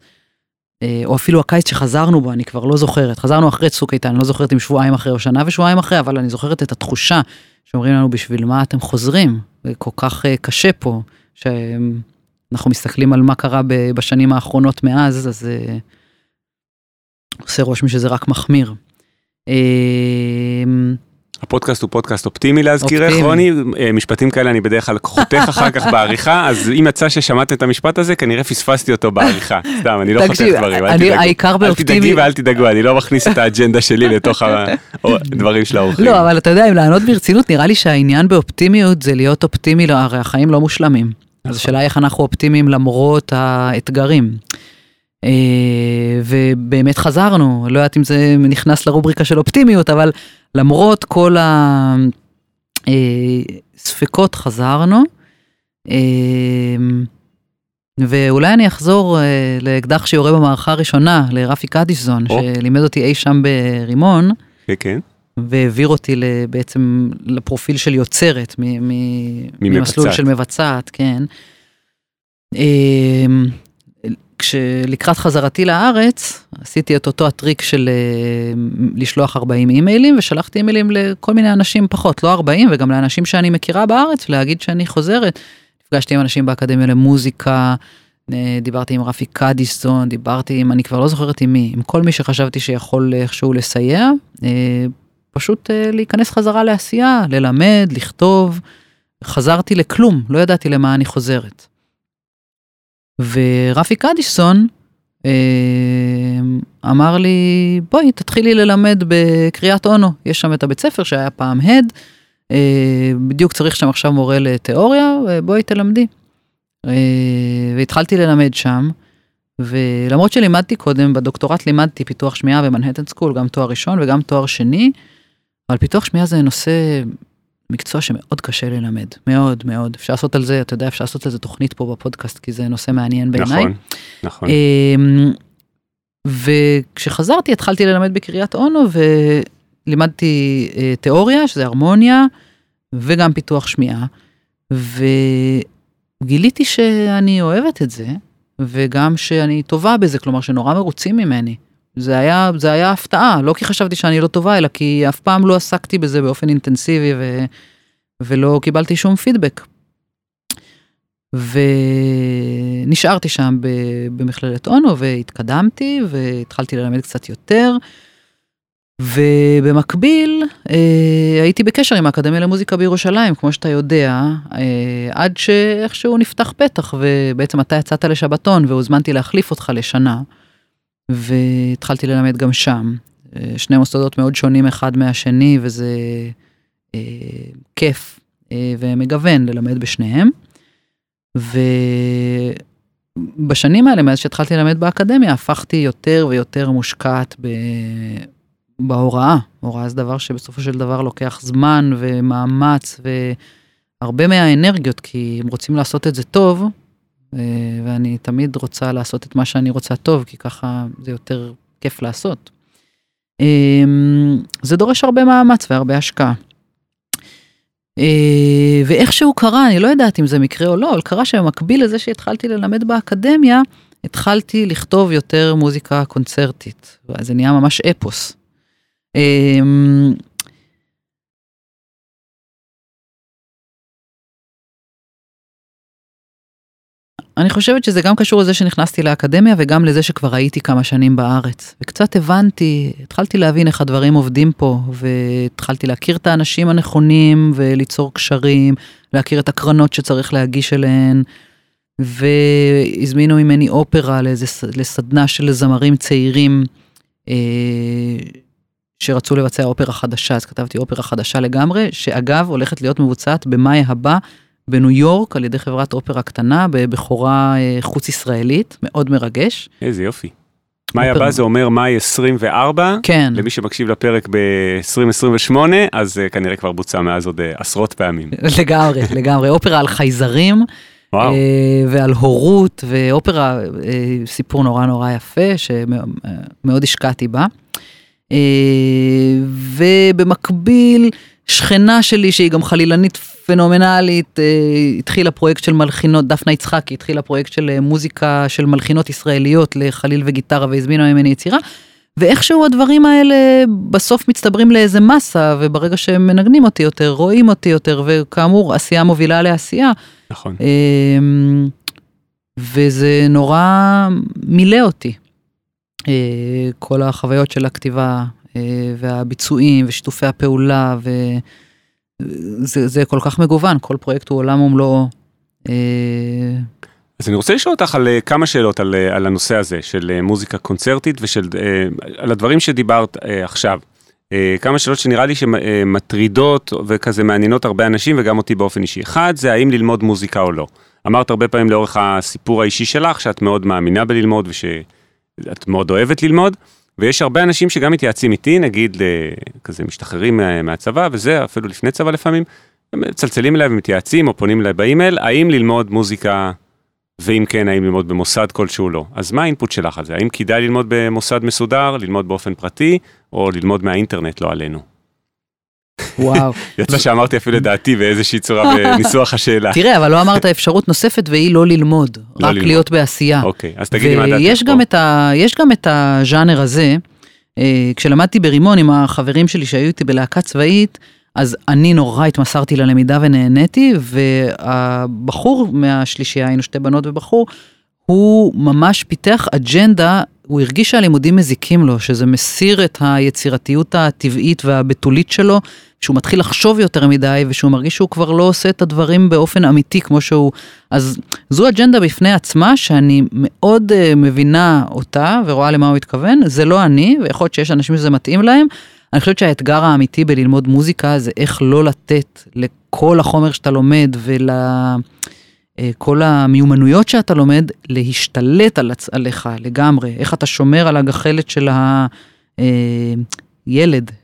אה, או אפילו הקיץ שחזרנו בו, אני כבר לא זוכרת. חזרנו אחרי צוק איתן, אני לא זוכרת אם שבועיים אחרי או שנה ושבועיים אחרי, אבל אני זוכרת את התחושה שאומרים לנו בשביל מה אתם חוזרים, זה כל כך אה, קשה פה, שאנחנו מסתכלים על מה קרה בשנים האחרונות מאז, אז אה, עושה רושם שזה רק מחמיר. אה, הפודקאסט הוא פודקאסט אופטימי להזכירך. רוני, אה, משפטים כאלה אני בדרך כלל חותך אחר כך בעריכה, אז אם יצא ששמעת את המשפט הזה, כנראה פספסתי אותו בעריכה. סתם, אני לא חותך דברים, אל תדאגו. אל תדאגי ואל תדאגו, אני לא מכניס את האג'נדה שלי לתוך הדברים של האורחים. לא, אבל אתה יודע, אם לענות ברצינות, נראה לי שהעניין באופטימיות זה להיות אופטימי, לא, הרי החיים לא מושלמים. אז השאלה היא איך אנחנו אופטימיים למרות האתגרים. אה, ובאמת חזרנו, לא יודעת אם זה נכנס לרובריקה של אופטימיות, אבל למרות כל הספקות חזרנו. אה, ואולי אני אחזור אה, לאקדח שיורה במערכה הראשונה, לרפי קדישזון. שלימד אותי אי שם ברימון. כן, כן. והעביר אותי בעצם לפרופיל של יוצרת, ממסלול. של מבצעת, כן. כשלקראת חזרתי לארץ, עשיתי את אותו הטריק של אה, לשלוח 40 אימיילים, ושלחתי אימיילים לכל מיני אנשים פחות, לא 40, וגם לאנשים שאני מכירה בארץ, להגיד שאני חוזרת. נפגשתי עם אנשים באקדמיה למוזיקה, אה, דיברתי עם רפי קדיסון, דיברתי עם, אני כבר לא זוכרת עם מי, עם כל מי שחשבתי שיכול איכשהו לסייע. אה, פשוט להיכנס חזרה לעשייה, ללמד, לכתוב. חזרתי לכלום, לא ידעתי למה אני חוזרת. ורפי קדישסון אה, אמר לי, בואי תתחילי ללמד בקריית אונו, יש שם את הבית ספר שהיה פעם הד, אה, בדיוק צריך שם עכשיו מורה לתיאוריה, בואי תלמדי. אה, והתחלתי ללמד שם, ולמרות שלימדתי קודם, בדוקטורט לימדתי פיתוח שמיעה במנהטן סקול, גם תואר ראשון וגם תואר שני, אבל פיתוח שמיעה זה נושא, מקצוע שמאוד קשה ללמד, מאוד מאוד. אפשר לעשות על זה, אתה יודע, אפשר לעשות על זה תוכנית פה בפודקאסט, כי זה נושא מעניין בעיניי. נכון, נכון. אמ, וכשחזרתי התחלתי ללמד בקריית אונו ולימדתי אה, תיאוריה, שזה הרמוניה, וגם פיתוח שמיעה. וגיליתי שאני אוהבת את זה, וגם שאני טובה בזה, כלומר שנורא מרוצים ממני. זה היה, זה היה הפתעה, לא כי חשבתי שאני לא טובה, אלא כי אף פעם לא עסקתי בזה באופן אינטנסיבי ו, ולא קיבלתי שום פידבק. ונשארתי שם במכללת אונו והתקדמתי והתחלתי ללמד קצת יותר. ובמקביל אה, הייתי בקשר עם האקדמיה למוזיקה בירושלים, כמו שאתה יודע, אה, עד שאיכשהו נפתח פתח, ובעצם אתה יצאת לשבתון והוזמנתי להחליף אותך לשנה, והתחלתי ללמד גם שם. אה, שני מוסדות מאוד שונים אחד מהשני, וזה אה, כיף אה, ומגוון ללמד בשניהם. ובשנים האלה, מאז שהתחלתי ללמד באקדמיה, הפכתי יותר ויותר מושקעת ב... בהוראה. הוראה זה דבר שבסופו של דבר לוקח זמן ומאמץ והרבה מהאנרגיות, כי אם רוצים לעשות את זה טוב, ואני תמיד רוצה לעשות את מה שאני רוצה טוב, כי ככה זה יותר כיף לעשות. אה, זה דורש הרבה מאמץ והרבה השקעה. אה, ואיכשהו קרה, אני לא יודעת אם זה מקרה או לא, אבל קרה שבמקביל לזה שהתחלתי ללמד באקדמיה, התחלתי לכתוב יותר מוזיקה קונצרטית, זה נהיה ממש אפוס. אני חושבת שזה גם קשור לזה שנכנסתי לאקדמיה וגם לזה שכבר הייתי כמה שנים בארץ. וקצת הבנתי, התחלתי להבין איך הדברים עובדים פה, והתחלתי להכיר את האנשים הנכונים וליצור קשרים, להכיר את הקרנות שצריך להגיש אליהן, והזמינו ממני אופרה לאיזה, לסדנה של זמרים צעירים אה, שרצו לבצע אופרה חדשה, אז כתבתי אופרה חדשה לגמרי, שאגב הולכת להיות מבוצעת במאי הבא בניו יורק על ידי חברת אופרה קטנה בבכורה אה, חוץ ישראלית, מאוד מרגש. איזה יופי. מאי. הבא זה אומר מאי 24, כן, למי שמקשיב לפרק ב-2028, אז אה, כנראה כבר בוצע מאז עוד אה, עשרות פעמים. לגמרי, לגמרי. אופרה על חייזרים, וואו, אה, ועל הורות, ואופרה, אה, סיפור נורא נורא יפה, שמאוד השקעתי בה. אה, ובמקביל, שכנה שלי, שהיא גם חלילנית פנומנלית, אה, התחילה פרויקט של מלחינות, דפנה יצחקי, התחילה פרויקט של אה, מוזיקה של מלחינות ישראליות לחליל וגיטרה, והזמינה ממני יצירה. ואיכשהו הדברים האלה בסוף מצטברים לאיזה מסה, וברגע שהם מנגנים אותי יותר, רואים אותי יותר, וכאמור, עשייה מובילה לעשייה. נכון. אמ, וזה נורא מילא אותי. אה, כל החוויות של הכתיבה והביצועים ושיתופי הפעולה, וזה זה כל כך מגוון, כל פרויקט הוא עולם ומלואו. אז אני רוצה לשאול אותך על כמה שאלות על, על הנושא הזה של מוזיקה קונצרטית ושל, על הדברים שדיברת עכשיו. כמה שאלות שנראה לי שמטרידות וכזה מעניינות הרבה אנשים וגם אותי באופן אישי. אחד, זה האם ללמוד מוזיקה או לא. אמרת הרבה פעמים לאורך הסיפור האישי שלך שאת מאוד מאמינה בללמוד ושאת מאוד אוהבת ללמוד. ויש הרבה אנשים שגם מתייעצים איתי, נגיד כזה משתחררים מהצבא וזה, אפילו לפני צבא לפעמים, מצלצלים אליי ומתייעצים או פונים אליי באימייל, האם ללמוד מוזיקה, ואם כן, האם ללמוד במוסד כלשהו לא. אז מה האינפוט שלך על זה? האם כדאי ללמוד במוסד מסודר, ללמוד באופן פרטי, או ללמוד מהאינטרנט, לא עלינו? וואו. יצא שאמרתי אפילו את דעתי באיזושהי צורה בניסוח השאלה. תראה, אבל לא אמרת אפשרות נוספת והיא לא ללמוד, לא רק. להיות בעשייה. אוקיי, אז תגידי מה דעתך. ויש גם את הז'אנר הזה, אה, כשלמדתי ברימון עם החברים שלי שהיו איתי בלהקה צבאית, אז אני נורא התמסרתי ללמידה ונהניתי, והבחור מהשלישייה, היינו שתי בנות ובחור, הוא ממש פיתח אג'נדה, הוא הרגיש שהלימודים מזיקים לו, שזה מסיר את היצירתיות הטבעית והבתולית שלו, שהוא מתחיל לחשוב יותר מדי, ושהוא מרגיש שהוא כבר לא עושה את הדברים באופן אמיתי כמו שהוא. אז זו אג'נדה בפני עצמה, שאני מאוד uh, מבינה אותה ורואה למה הוא התכוון, זה לא אני, ויכול להיות שיש אנשים שזה מתאים להם. אני חושבת שהאתגר האמיתי בללמוד מוזיקה זה איך לא לתת לכל החומר שאתה לומד ול... אה, כל המיומנויות שאתה לומד, להשתלט על, עליך לגמרי, איך אתה שומר על הגחלת של הילד, אה,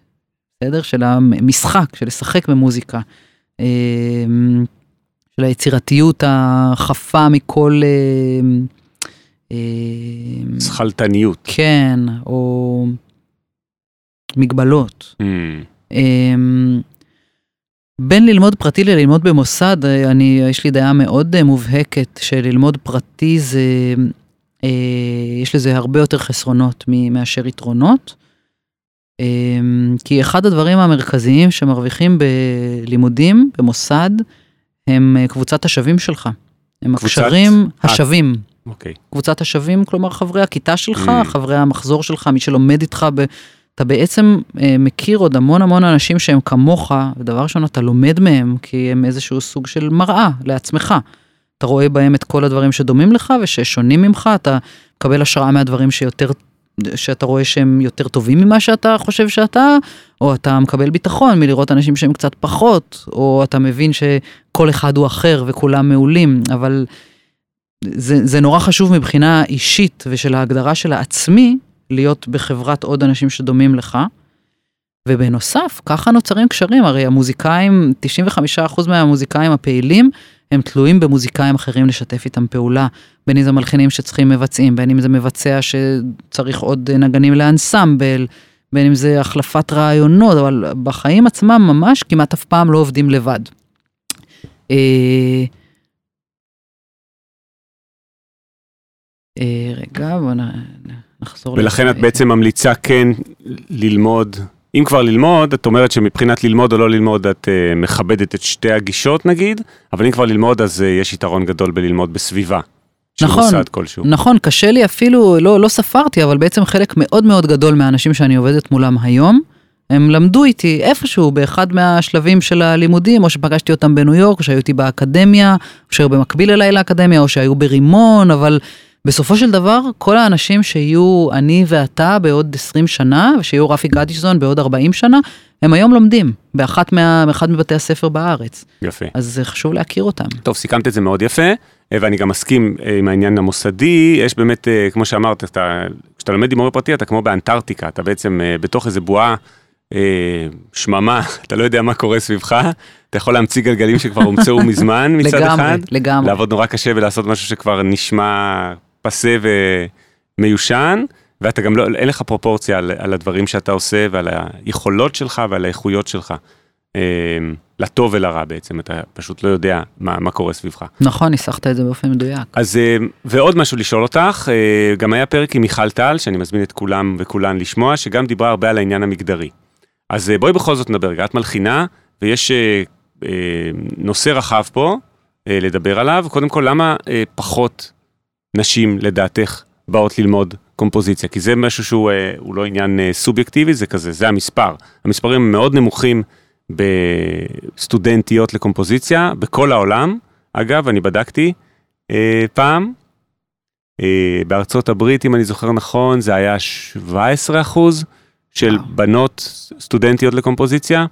בסדר? של המשחק, של לשחק במוזיקה, אה, של היצירתיות החפה מכל... שכלתניות. כן, או מגבלות. Mm. בין ללמוד פרטי ללמוד במוסד, אה, אני, יש לי דעה מאוד אה, מובהקת שללמוד פרטי זה, אה, יש לזה הרבה יותר חסרונות מאשר יתרונות. אה, כי אחד הדברים המרכזיים שמרוויחים בלימודים, במוסד, הם אה, קבוצת השווים שלך. הם קבוצת... הקשרים השווים. אוקיי. קבוצת השווים, כלומר חברי הכיתה שלך, mm. חברי המחזור שלך, מי שלומד איתך ב... אתה בעצם אה, מכיר עוד המון המון אנשים שהם כמוך, ודבר ראשון אתה לומד מהם, כי הם איזשהו סוג של מראה לעצמך. אתה רואה בהם את כל הדברים שדומים לך וששונים ממך, אתה מקבל השראה מהדברים שיותר, שאתה רואה שהם יותר טובים ממה שאתה חושב שאתה, או אתה מקבל ביטחון מלראות אנשים שהם קצת פחות, או אתה מבין שכל אחד הוא אחר וכולם מעולים, אבל זה, זה נורא חשוב מבחינה אישית ושל ההגדרה של העצמי, להיות בחברת עוד אנשים שדומים לך. ובנוסף, ככה נוצרים קשרים, הרי המוזיקאים, 95% מהמוזיקאים הפעילים, הם תלויים במוזיקאים אחרים לשתף איתם פעולה, בין אם זה מלחינים שצריכים מבצעים, בין אם זה מבצע שצריך עוד נגנים לאנסמבל, בין אם זה החלפת רעיונות, אבל בחיים עצמם ממש כמעט אף פעם לא עובדים לבד. אה, אה, רגע, בוא נ... נחזור ולכן את בעצם ממליצה כן ללמוד, אם כבר ללמוד, את אומרת שמבחינת ללמוד או לא ללמוד את uh, מכבדת את שתי הגישות נגיד, אבל אם כבר ללמוד אז uh, יש יתרון גדול בללמוד בסביבה. נכון, נכון, קשה לי אפילו, לא, לא ספרתי, אבל בעצם חלק מאוד מאוד גדול מהאנשים שאני עובדת מולם היום, הם למדו איתי איפשהו באחד מהשלבים של הלימודים, או שפגשתי אותם בניו יורק, או שהיו איתי באקדמיה, או שהיו במקביל אליי לאקדמיה, או שהיו ברימון, אבל בסופו של דבר, כל האנשים שיהיו אני ואתה בעוד 20 שנה, ושיהיו רפי גדישזון בעוד 40 שנה, הם היום לומדים באחת מה, באחד מבתי הספר בארץ. יפה. אז זה חשוב להכיר אותם. טוב, סיכמת את זה מאוד יפה, ואני גם מסכים אה, עם העניין המוסדי. יש באמת, אה, כמו שאמרת, אתה, כשאתה לומד עם מורה פרטי, אתה כמו באנטארקטיקה, אתה בעצם אה, בתוך איזה בועה שממה, אתה לא יודע מה קורה סביבך, אתה יכול להמציא גלגלים שכבר הומצאו מזמן מצד לגמרי, אחד. לגמרי, לגמרי. לעבוד נורא קשה ולעשות משהו שכבר נשמע פסה ומיושן, ואתה גם לא, אין לך פרופורציה על, על הדברים שאתה עושה ועל היכולות שלך ועל האיכויות שלך. אה, לטוב ולרע בעצם, אתה פשוט לא יודע מה, מה קורה סביבך. נכון, ניסחת את זה באופן מדויק. אז, אה, ועוד משהו לשאול אותך, אה, גם היה פרק עם מיכל טל, שאני מזמין את כולם וכולן לשמוע, שגם דיברה הרבה על העניין המגדרי. אז בואי בכל זאת נדבר, את מלחינה, ויש נושא רחב פה לדבר עליו, קודם כל, למה פחות נשים לדעתך באות ללמוד לקומפוזיציה, כי זה משהו שהוא אה, לא עניין אה, סובייקטיבי, זה כזה, זה המספר. המספרים מאוד נמוכים בסטודנטיות לקומפוזיציה בכל העולם. אגב, אני בדקתי אה, פעם, אה, בארצות הברית, אם אני זוכר נכון, זה היה 17 אחוז של וואו. בנות סטודנטיות לקומפוזיציה.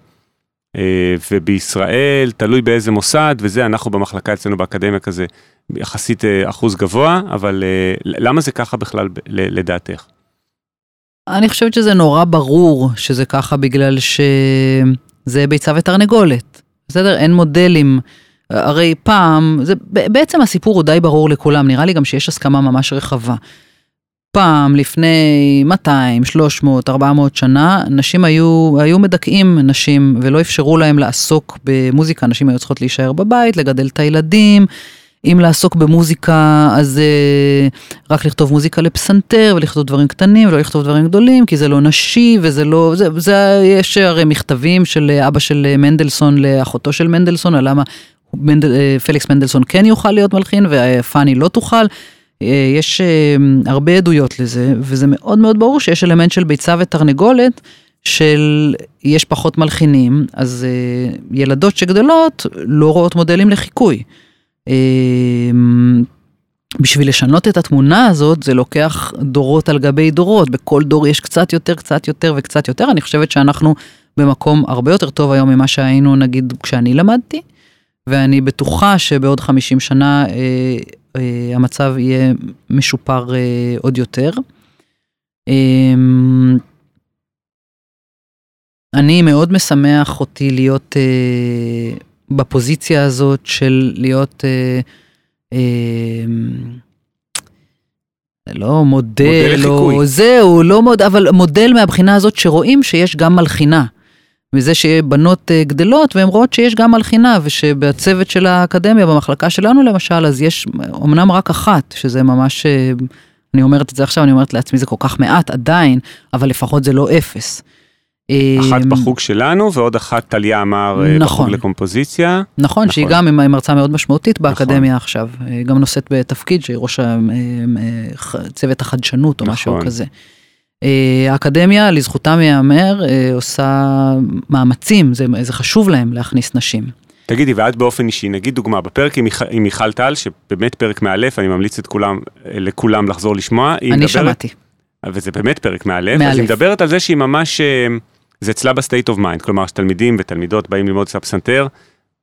אה, ובישראל, תלוי באיזה מוסד, וזה, אנחנו במחלקה אצלנו באקדמיה כזה, יחסית אה, אחוז גבוה, אבל אה, למה זה ככה בכלל לדעתך? אני חושבת שזה נורא ברור שזה ככה בגלל שזה ביצה ותרנגולת. בסדר? אין מודלים. הרי פעם, זה, בעצם הסיפור הוא די ברור לכולם, נראה לי גם שיש הסכמה ממש רחבה. פעם, לפני 200, 300, 400 שנה, נשים היו, היו מדכאים נשים ולא אפשרו להם לעסוק במוזיקה, נשים היו צריכות להישאר בבית, לגדל את הילדים. אם לעסוק במוזיקה, אז uh, רק לכתוב מוזיקה לפסנתר ולכתוב דברים קטנים ולא לכתוב דברים גדולים, כי זה לא נשי וזה לא, זה, זה יש הרי מכתבים של אבא של מנדלסון לאחותו של מנדלסון, על למה מנדל, אה, פליקס מנדלסון כן יוכל להיות מלחין ופאני לא תוכל. אה, יש אה, הרבה עדויות לזה, וזה מאוד מאוד ברור שיש אלמנט של ביצה ותרנגולת, של יש פחות מלחינים, אז ילדות שגדלות לא רואות מודלים לחיקוי. בשביל לשנות את התמונה הזאת זה לוקח דורות על גבי דורות, בכל דור יש קצת יותר, קצת יותר וקצת יותר, אני חושבת שאנחנו במקום הרבה יותר טוב היום ממה שהיינו נגיד כשאני למדתי. ואני בטוחה שבעוד 50 שנה אה, אה, המצב יהיה משופר אה, עוד יותר. אה, אני מאוד משמח אותי להיות אה, בפוזיציה הזאת של להיות, אה, אה, לא מודל, מודל או זהו, לא מוד, אבל מודל מהבחינה הזאת שרואים שיש גם מלחינה. מזה שבנות אה, גדלות והן רואות שיש גם מלחינה ושבצוות של האקדמיה במחלקה שלנו למשל אז יש אמנם רק אחת שזה ממש אה, אני אומרת את זה עכשיו אני אומרת לעצמי זה כל כך מעט עדיין אבל לפחות זה לא אפס. אחת אמ, בחוג שלנו ועוד אחת טליה אמר אה, נכון, בחוג לקומפוזיציה. נכון, נכון שהיא גם עם מרצה מאוד משמעותית באקדמיה נכון. עכשיו, גם נושאת בתפקיד שהיא ראש צוות החדשנות או נכון. משהו כזה. אה, האקדמיה, לזכותם ייאמר, אה, עושה מאמצים, זה, זה חשוב להם להכניס נשים. תגידי, ואת באופן אישי, נגיד דוגמה, בפרק עם, מיכ... עם מיכל טל, שבאמת פרק מאלף, אני ממליץ את כולם, לכולם לחזור לשמוע. אני מדברת, שמעתי. וזה באמת פרק מאלף, מאלף. אז היא מדברת על זה שהיא ממש, אה, זה אצלה ב state of mind, כלומר שתלמידים ותלמידות באים ללמוד פסנתר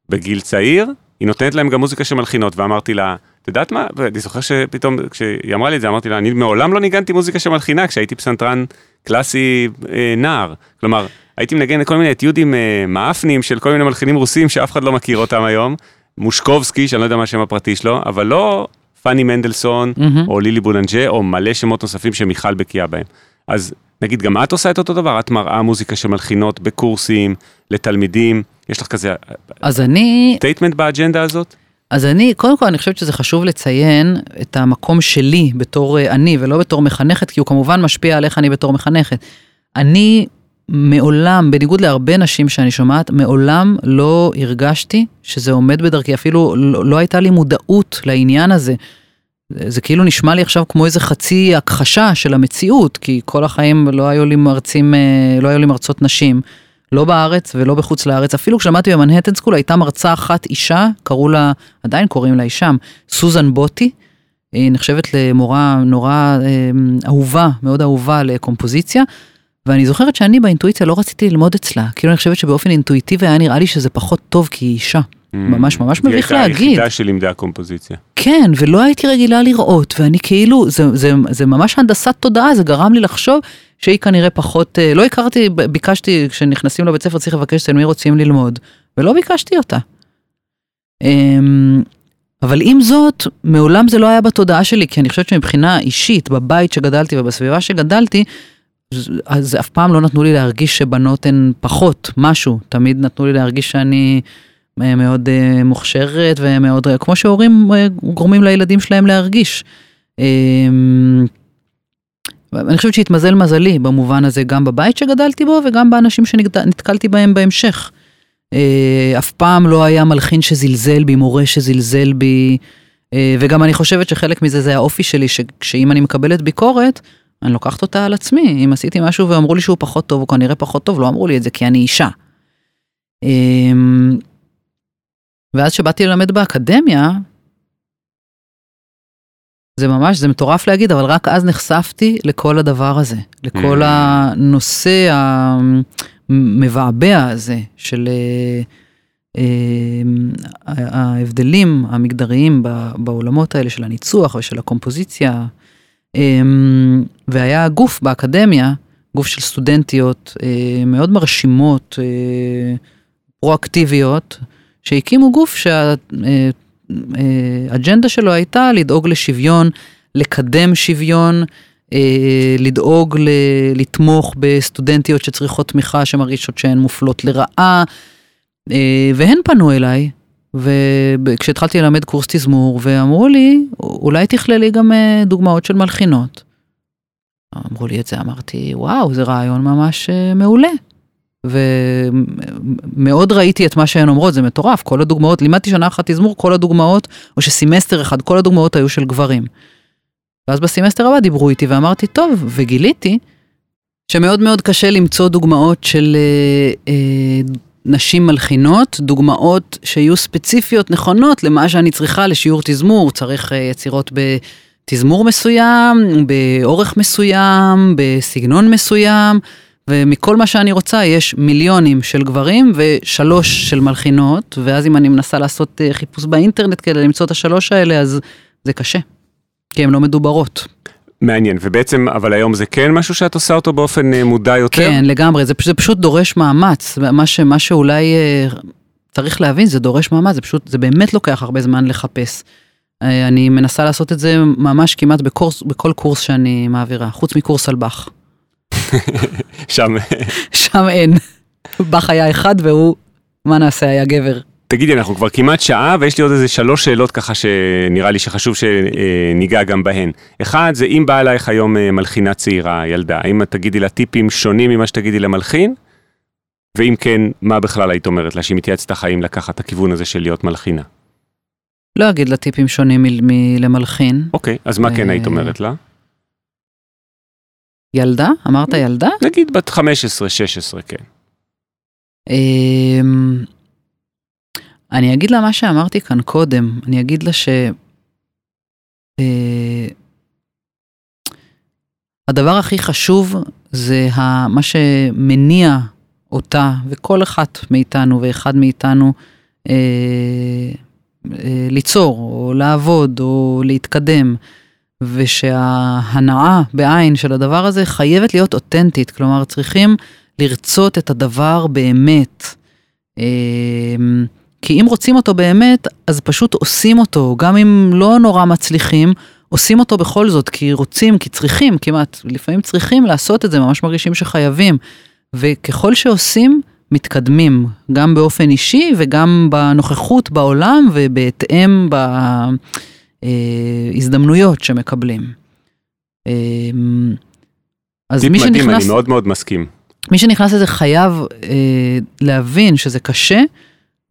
בגיל צעיר, היא נותנת להם גם מוזיקה שמלחינות, ואמרתי לה, את יודעת מה, ואני זוכר שפתאום כשהיא אמרה לי את זה אמרתי לה אני מעולם לא ניגנתי מוזיקה שמלחינה כשהייתי פסנתרן קלאסי אה, נער, כלומר הייתי מנגן כל מיני אתיודים אה, מאפנים של כל מיני מלחינים רוסים שאף אחד לא מכיר אותם היום, מושקובסקי שאני לא יודע מה השם הפרטי שלו, אבל לא פאני מנדלסון mm-hmm. או לילי בולנז'ה או מלא שמות נוספים שמיכל בקיאה בהם. אז נגיד גם את עושה את אותו דבר, את מראה מוזיקה של מלחינות בקורסים לתלמידים, יש לך כזה, אז אני, statement באג'נדה הזאת? אז אני, קודם כל אני חושבת שזה חשוב לציין את המקום שלי בתור אה, אני ולא בתור מחנכת, כי הוא כמובן משפיע על איך אני בתור מחנכת. אני מעולם, בניגוד להרבה נשים שאני שומעת, מעולם לא הרגשתי שזה עומד בדרכי, אפילו לא, לא הייתה לי מודעות לעניין הזה. זה, כאילו נשמע לי עכשיו כמו איזה חצי הכחשה של המציאות, כי כל החיים לא היו לי מרצים, אה, לא היו לי מרצות נשים. לא בארץ ולא בחוץ לארץ. אפילו כשלמדתי במנהטן סקול הייתה מרצה אחת אישה, קראו לה, עדיין קוראים לה אישם, סוזן בוטי. היא נחשבת למורה נורא אה, אהובה, מאוד אהובה לקומפוזיציה. ואני זוכרת שאני באינטואיציה לא רציתי ללמוד אצלה, כאילו אני חושבת שבאופן אינטואיטיבי היה נראה לי שזה פחות טוב כי היא אישה. ממש ממש מביך להגיד. היא הייתה היחידה שלימדה קומפוזיציה. כן, ולא הייתי רגילה לראות, ואני כאילו, זה, זה, זה ממש הנדסת תודעה, זה גרם לי לחשוב שהיא כנראה פחות, אה, לא הכרתי, ביקשתי, כשנכנסים לבית ספר צריך לבקש אצל מי רוצים ללמוד, ולא ביקשתי אותה. אמ, אבל עם זאת, מעולם זה לא היה בתודעה שלי, כי אני חושבת שמבחינה אישית, בבית שגדלתי ובסביבה שגדלתי, אז אף פעם לא נתנו לי להרגיש שבנות הן פחות משהו, תמיד נתנו לי להרגיש שאני מאוד אה, מוכשרת ומאוד, כמו שהורים גורמים לילדים שלהם להרגיש. אמ, אני חושבת שהתמזל מזלי במובן הזה גם בבית שגדלתי בו וגם באנשים שנתקלתי בהם בהמשך. אה, אף פעם לא היה מלחין שזלזל בי, מורה שזלזל בי, אה, וגם אני חושבת שחלק מזה זה האופי שלי, שאם אני מקבלת ביקורת, אני לוקחת אותה על עצמי. אם עשיתי משהו ואמרו לי שהוא פחות טוב, הוא כנראה פחות טוב, לא אמרו לי את זה כי אני אישה. ואז כשבאתי ללמד באקדמיה, זה ממש, זה מטורף להגיד, אבל רק אז נחשפתי לכל הדבר הזה, לכל Mm. הנושא המבעבע הזה של אה, אה, ההבדלים המגדריים בעולמות האלה של הניצוח ושל הקומפוזיציה. אה, והיה גוף באקדמיה, גוף של סטודנטיות אה, מאוד מרשימות, אה, פרואקטיביות, שהקימו גוף שהאג'נדה שלו הייתה לדאוג לשוויון, לקדם שוויון, אה, לדאוג ל- לתמוך בסטודנטיות שצריכות תמיכה שמרגישות שהן מופלות לרעה, אה, והן פנו אליי, וכשהתחלתי ללמד קורס תזמור, ואמרו לי, אולי תכללי גם אה, דוגמאות של מלחינות. אמרו לי את זה, אמרתי, וואו, זה רעיון ממש אה, מעולה. ומאוד ראיתי את מה שהן אומרות, זה מטורף, כל הדוגמאות, לימדתי שנה אחת תזמור, כל הדוגמאות, או שסמסטר אחד, כל הדוגמאות היו של גברים. ואז בסמסטר הבא דיברו איתי ואמרתי, טוב, וגיליתי שמאוד מאוד קשה למצוא דוגמאות של אה, אה, נשים מלחינות, דוגמאות שיהיו ספציפיות נכונות למה שאני צריכה לשיעור תזמור, צריך אה, יצירות בתזמור מסוים, באורך מסוים, בסגנון מסוים. ומכל מה שאני רוצה יש מיליונים של גברים ושלוש של מלחינות, ואז אם אני מנסה לעשות אה, חיפוש באינטרנט כדי למצוא את השלוש האלה, אז זה קשה, כי הן לא מדוברות. מעניין, ובעצם, אבל היום זה כן משהו שאת עושה אותו באופן אה, מודע יותר? כן, לגמרי, זה, זה פשוט דורש מאמץ, מה, ש, מה שאולי אה, צריך להבין, זה דורש מאמץ, זה פשוט, זה באמת לוקח הרבה זמן לחפש. אני מנסה לעשות את זה ממש כמעט בקורס, בכל קורס שאני מעבירה, חוץ מקורס על באך. שם, שם אין. באך היה אחד והוא, מה נעשה, היה גבר. תגידי, אנחנו כבר כמעט שעה, ויש לי עוד איזה שלוש שאלות ככה שנראה לי שחשוב שניגע גם בהן. אחד, זה אם באה אלייך היום אה, מלחינה צעירה, ילדה, האם את תגידי לה טיפים שונים ממה שתגידי למלחין? ואם כן, מה בכלל היית אומרת לה, שהיא מתייעצת החיים לקחת את הכיוון הזה של להיות מלחינה? לא אגיד לה טיפים שונים מלמלחין. אוקיי, אז מה כן היית אה, אומרת לה? ילדה? אמרת ילדה? נגיד בת 15-16, כן. אמ, אני אגיד לה מה שאמרתי כאן קודם, אני אגיד לה ש... אה, הדבר הכי חשוב זה מה שמניע אותה וכל אחת מאיתנו ואחד מאיתנו אה, אה, ליצור או לעבוד או להתקדם. ושההנאה בעין של הדבר הזה חייבת להיות אותנטית, כלומר צריכים לרצות את הדבר באמת. אמ, כי אם רוצים אותו באמת, אז פשוט עושים אותו, גם אם לא נורא מצליחים, עושים אותו בכל זאת, כי רוצים, כי צריכים כמעט, לפעמים צריכים לעשות את זה, ממש מרגישים שחייבים. וככל שעושים, מתקדמים, גם באופן אישי וגם בנוכחות בעולם ובהתאם בהזדמנויות שמקבלים. אמ, אז טיפ מי מדהים, שנכנס... אני מאוד מאוד מסכים. מי שנכנס לזה חייב אה, להבין שזה קשה,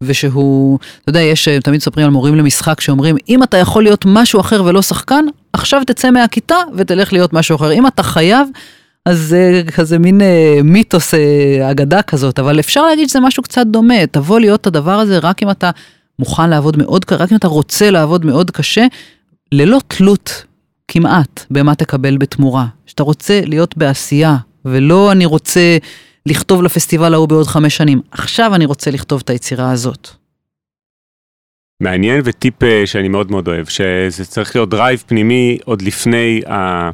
ושהוא, אתה יודע, יש, אה, תמיד מספרים על מורים למשחק שאומרים, אם אתה יכול להיות משהו אחר ולא שחקן, עכשיו תצא מהכיתה ותלך להיות משהו אחר. אם אתה חייב, אז זה כזה מין אה, מיתוס, אה, אגדה כזאת, אבל אפשר להגיד שזה משהו קצת דומה, תבוא להיות את הדבר הזה רק אם אתה מוכן לעבוד מאוד קשה, רק אם אתה רוצה לעבוד מאוד קשה, ללא תלות כמעט במה תקבל בתמורה. שאתה רוצה להיות בעשייה, ולא אני רוצה לכתוב לפסטיבל ההוא בעוד חמש שנים. עכשיו אני רוצה לכתוב את היצירה הזאת. מעניין וטיפ אה, שאני מאוד מאוד אוהב, שזה צריך להיות דרייב פנימי עוד לפני ה...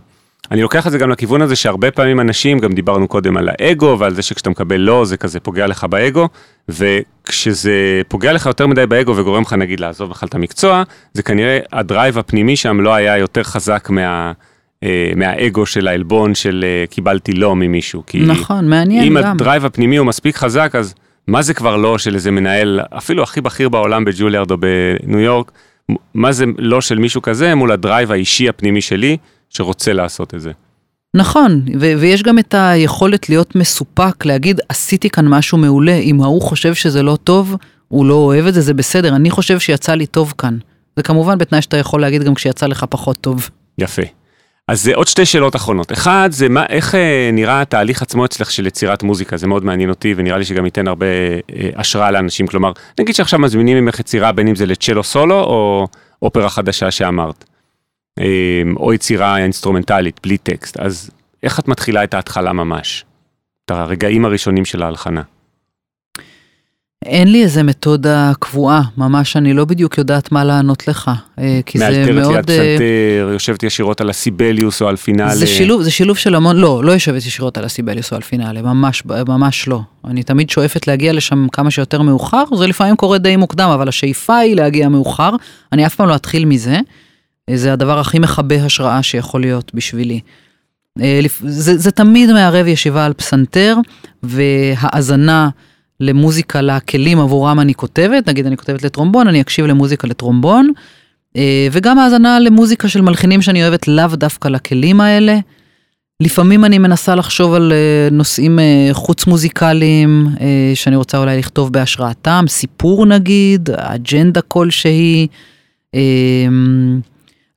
אני לוקח את זה גם לכיוון הזה שהרבה פעמים אנשים, גם דיברנו קודם על האגו ועל זה שכשאתה מקבל לא זה כזה פוגע לך באגו, וכשזה פוגע לך יותר מדי באגו וגורם לך נגיד לעזוב בכלל את המקצוע, זה כנראה הדרייב הפנימי שם לא היה יותר חזק מה... אה, מהאגו של העלבון של אה, קיבלתי לא ממישהו. כי נכון, מעניין אם גם. הדרייב הפנימי הוא מספיק חזק, אז מה זה כבר לא של איזה מנהל, אפילו הכי בכיר בעולם בג'וליארד או בניו יורק, מה זה לא של מישהו כזה מול הדרייב האישי הפנימי שלי, שרוצה לעשות את זה. נכון, ו- ויש גם את היכולת להיות מסופק, להגיד, עשיתי כאן משהו מעולה, אם ההוא חושב שזה לא טוב, הוא לא אוהב את זה, זה בסדר, אני חושב שיצא לי טוב כאן. זה כמובן בתנאי שאתה יכול להגיד גם כשיצא לך פחות טוב. יפה. אז זה עוד שתי שאלות אחרונות. אחד, זה מה, איך אה, נראה התהליך עצמו אצלך של יצירת מוזיקה, זה מאוד מעניין אותי, ונראה לי שגם ייתן הרבה אה, השראה לאנשים. כלומר, נגיד שעכשיו מזמינים ממך יצירה, בין אם זה לצ'לו סולו, או אופרה חדשה שאמרת, אה, או יצירה אינסטרומנטלית, בלי טקסט, אז איך את מתחילה את ההתחלה ממש? את הרגעים הראשונים של ההלחנה. אין לי איזה מתודה קבועה, ממש אני לא בדיוק יודעת מה לענות לך, אה, כי זה מאלתרת מאוד... ליד פסנתר, יושבת ישירות על הסיבליוס או על פינאלה. זה שילוב, זה שילוב של המון, לא, לא יושבת ישירות על הסיבליוס או על פינאלה, ממש, ממש לא. אני תמיד שואפת להגיע לשם כמה שיותר מאוחר, זה לפעמים קורה די מוקדם, אבל השאיפה היא להגיע מאוחר, אני אף פעם לא אתחיל מזה, זה הדבר הכי מכבה השראה שיכול להיות בשבילי. אה, זה, זה תמיד מערב ישיבה על פסנתר והאזנה למוזיקה לכלים עבורם אני כותבת, נגיד אני כותבת לטרומבון, אני אקשיב למוזיקה לטרומבון, אה, וגם האזנה למוזיקה של מלחינים שאני אוהבת לאו דווקא לכלים האלה. לפעמים אני מנסה לחשוב על אה, נושאים חוץ מוזיקליים שאני רוצה אולי לכתוב בהשראתם, סיפור נגיד, אג'נדה כלשהי.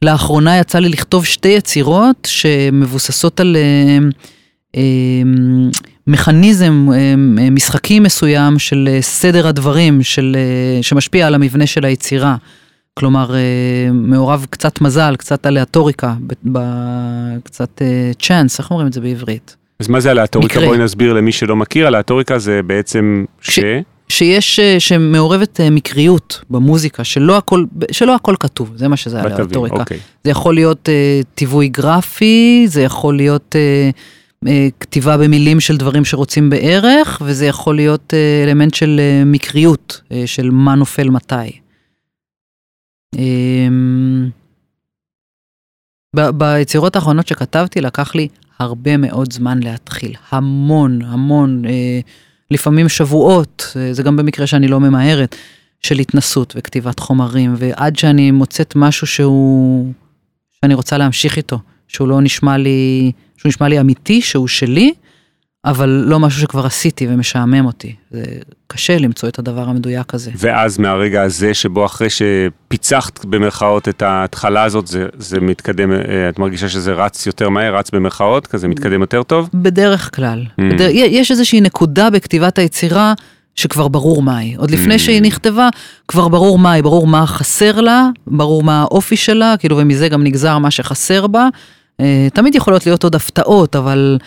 לאחרונה יצא לי לכתוב שתי יצירות שמבוססות על אה, אה, מכניזם אה, משחקי מסוים של סדר הדברים של, שמשפיע על המבנה של היצירה. כלומר, מעורב קצת מזל, קצת אליאטוריקה, קצת צ'אנס, איך אומרים את זה בעברית? אז מה זה אליאטוריקה? בואי נסביר למי שלא מכיר, אליאטוריקה זה בעצם ש... שיש, אה, שמעורבת אה, מקריות במוזיקה, שלא הכל, שלא הכל כתוב, זה מה שזה על הרטוריקה. אוקיי. זה יכול להיות uh, טיווי גרפי, זה יכול להיות uh, uh, כתיבה במילים של דברים שרוצים בערך, וזה יכול להיות uh, אלמנט של uh, מקריות, uh, של מה נופל מתי. Um, ביצירות האחרונות שכתבתי לקח לי הרבה מאוד זמן להתחיל, המון, המון. Uh, לפעמים שבועות, זה גם במקרה שאני לא ממהרת, של התנסות וכתיבת חומרים, ועד שאני מוצאת משהו שהוא, שאני רוצה להמשיך איתו, שהוא לא נשמע לי, שהוא נשמע לי אמיתי, שהוא שלי, אבל לא משהו שכבר עשיתי ומשעמם אותי. זה קשה למצוא את הדבר המדויק הזה. ואז מהרגע הזה שבו אחרי שפיצחת במרכאות את ההתחלה הזאת, זה, זה מתקדם, אה, את מרגישה שזה רץ יותר מהר, רץ במרכאות, כזה מתקדם יותר טוב? בדרך כלל. Mm. בדרך, יש איזושהי נקודה בכתיבת היצירה שכבר ברור מה היא. עוד לפני mm. שהיא נכתבה, כבר ברור מה היא, ברור מה חסר לה, ברור מה האופי שלה, כאילו, ומזה גם נגזר מה שחסר בה. אה, תמיד יכולות להיות עוד הפתעות, אבל...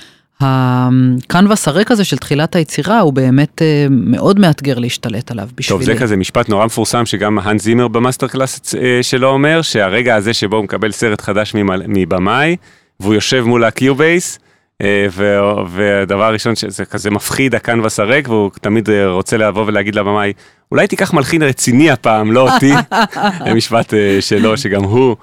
הקנבס הריק הזה של תחילת היצירה הוא באמת אה, מאוד מאתגר להשתלט עליו בשבילי. טוב, זה כזה משפט נורא מפורסם שגם הנס זימר ב master class אה, שלו אומר, שהרגע הזה שבו הוא מקבל סרט חדש מבמאי, והוא יושב מול ה Cubase, אה, והדבר הראשון שזה כזה מפחיד הקנבס הריק, והוא תמיד רוצה לבוא ולהגיד לבמאי, אולי תיקח מלחין רציני הפעם, לא אותי. משפט שלו, שגם הוא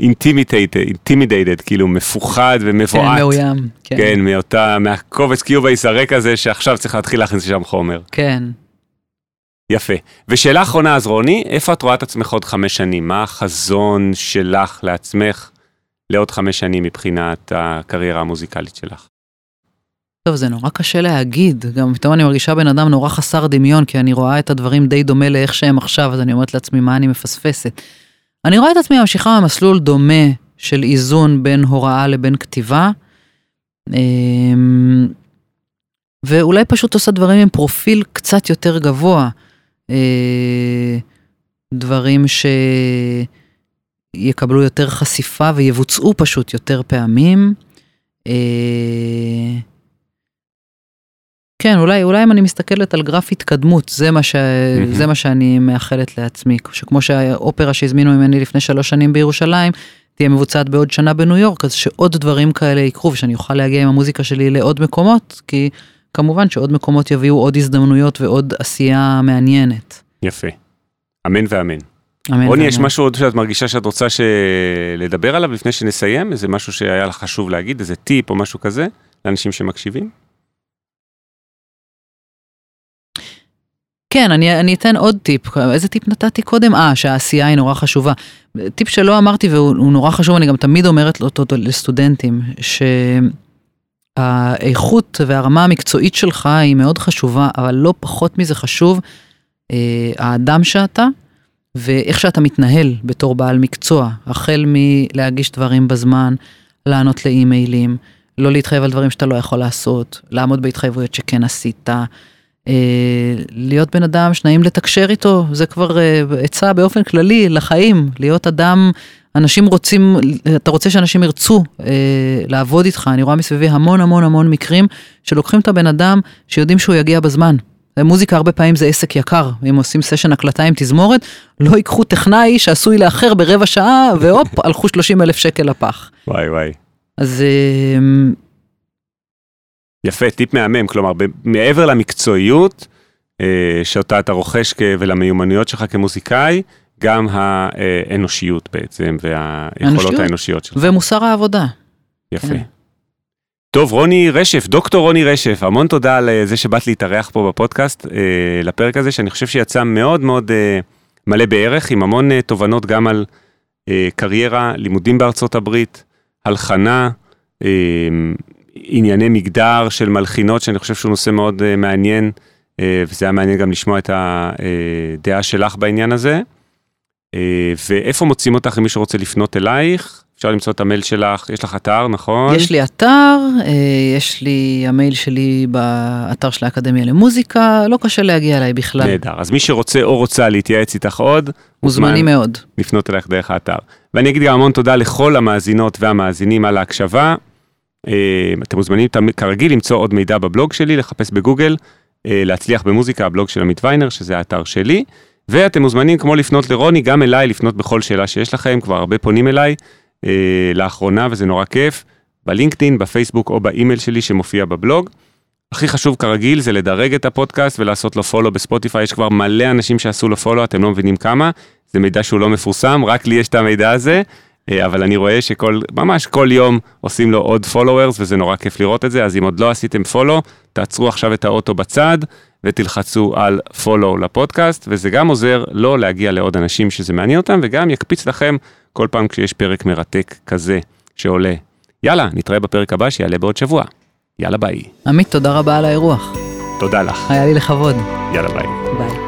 intimidated, כאילו מפוחד ומבועת. כן, מאוים. כן, כן מאותה, מהקובץ Cubase הריק הזה שעכשיו צריך להתחיל להכניס לשם חומר. כן. יפה. ושאלה אחרונה אז רוני, איפה את רואה את עצמך עוד חמש שנים? מה החזון שלך לעצמך לעוד חמש שנים מבחינת הקריירה המוזיקלית שלך? טוב, זה נורא קשה להגיד, גם פתאום אני מרגישה בן אדם נורא חסר דמיון, כי אני רואה את הדברים די דומה לאיך שהם עכשיו, אז אני אומרת לעצמי, מה אני מפספסת? אני רואה את עצמי ממשיכה במסלול דומה של איזון בין הוראה לבין כתיבה, אמ, ואולי פשוט עושה דברים עם פרופיל קצת יותר גבוה. אה, דברים שיקבלו יותר חשיפה ויבוצעו פשוט יותר פעמים. כן, אולי, אולי אם אני מסתכלת על גרף התקדמות, זה מה, ש... mm-hmm. זה מה שאני מאחלת לעצמי. שכמו שהאופרה שהזמינו ממני לפני שלוש שנים בירושלים, תהיה מבוצעת בעוד שנה בניו יורק, אז שעוד דברים כאלה יקרו, ושאני אוכל להגיע עם המוזיקה שלי לעוד מקומות, כי כמובן שעוד מקומות יביאו עוד הזדמנויות ועוד עשייה מעניינת. יפה. אמן ואמן. רוני, יש משהו עוד שאת מרגישה שאת רוצה לדבר עליו לפני שנסיים? איזה משהו שהיה לך חשוב להגיד, איזה טיפ או משהו כזה, לאנשים שמקשיבים? כן, אני, אני אתן עוד טיפ. איזה טיפ נתתי קודם? אה, שהעשייה היא נורא חשובה. טיפ שלא אמרתי והוא נורא חשוב, אני גם תמיד אומרת אותו לסטודנטים, שהאיכות והרמה המקצועית שלך היא מאוד חשובה, אבל לא פחות מזה חשוב אה, האדם שאתה, ואיך שאתה מתנהל בתור בעל מקצוע, החל מלהגיש דברים בזמן, לענות לאימיילים, לא להתחייב על דברים שאתה לא יכול לעשות, לעמוד בהתחייבויות שכן עשית, להיות בן אדם שנעים לתקשר איתו, זה כבר אה, עצה באופן כללי לחיים, להיות אדם, אנשים רוצים, אתה רוצה שאנשים ירצו אה, לעבוד איתך, אני רואה מסביבי המון המון המון מקרים שלוקחים את הבן אדם שיודעים שהוא יגיע בזמן. מוזיקה הרבה פעמים זה עסק יקר, אם עושים סשן הקלטה עם תזמורת, לא ייקחו טכנאי שעשוי לאחר ברבע שעה, והופ, הלכו 30 אלף שקל לפח. וואי וואי. אז... יפה, טיפ מהמם, כלומר, מעבר למקצועיות אה, שאותה אתה רוכש ולמיומנויות שלך כמוזיקאי, גם האנושיות בעצם, והיכולות אנושיות. האנושיות שלך. ומוסר העבודה. יפה. כן. טוב, רוני רשף, דוקטור רוני רשף, המון תודה על אה, זה שבאת להתארח פה בפודקאסט, אה, לפרק הזה, שאני חושב שיצא מאוד מאוד אה, מלא בערך, עם המון אה, תובנות גם על אה, קריירה, לימודים בארצות הברית, הלחנה, אה, ענייני מגדר של מלחינות, שאני חושב שהוא נושא מאוד uh, מעניין, uh, וזה היה מעניין גם לשמוע את הדעה שלך בעניין הזה. Uh, ואיפה מוצאים אותך אם מישהו רוצה לפנות אלייך? אפשר למצוא את המייל שלך, יש לך אתר, נכון? יש לי אתר, יש לי, המייל שלי באתר של האקדמיה למוזיקה, לא קשה להגיע אליי בכלל. נהדר, אז מי שרוצה או רוצה להתייעץ איתך עוד, מוזמנים מאוד. לפנות אלייך דרך האתר. ואני אגיד גם המון תודה לכל המאזינות והמאזינים על ההקשבה. אה, אתם מוזמנים כרגיל למצוא עוד מידע בבלוג שלי, לחפש בגוגל, אה, להצליח במוזיקה, הבלוג של עמית ויינר, שזה האתר שלי. ואתם מוזמנים כמו לפנות לרוני, גם אליי, לפנות בכל שאלה שיש לכם, כבר הרבה פונים אליי אה, לאחרונה וזה נורא כיף, בלינקדאין, בפייסבוק או באימייל שלי שמופיע בבלוג. הכי חשוב כרגיל זה לדרג את הפודקאסט ולעשות לו פולו בספוטיפיי, יש כבר מלא אנשים שעשו לו פולו, אתם לא מבינים כמה, זה מידע שהוא לא מפורסם, רק לי יש את המידע הזה. אה, אבל אני רואה שכל, ממש כל יום עושים לו עוד followers וזה נורא כיף לראות את זה, אז אם עוד לא עשיתם follow, תעצרו עכשיו את האוטו בצד ותלחצו על follow לפודקאסט, וזה גם עוזר לנו להגיע לעוד אנשים שזה מעניין אותם, וגם יקפיץ לכם כל פעם כשיש פרק מרתק כזה שעולה. יאללה, נתראה בפרק הבא שיעלה בעוד שבוע. יאללה ביי. עמית, תודה רבה על האירוח. תודה לך. היה לי לכבוד. יאללה ביי. ביי.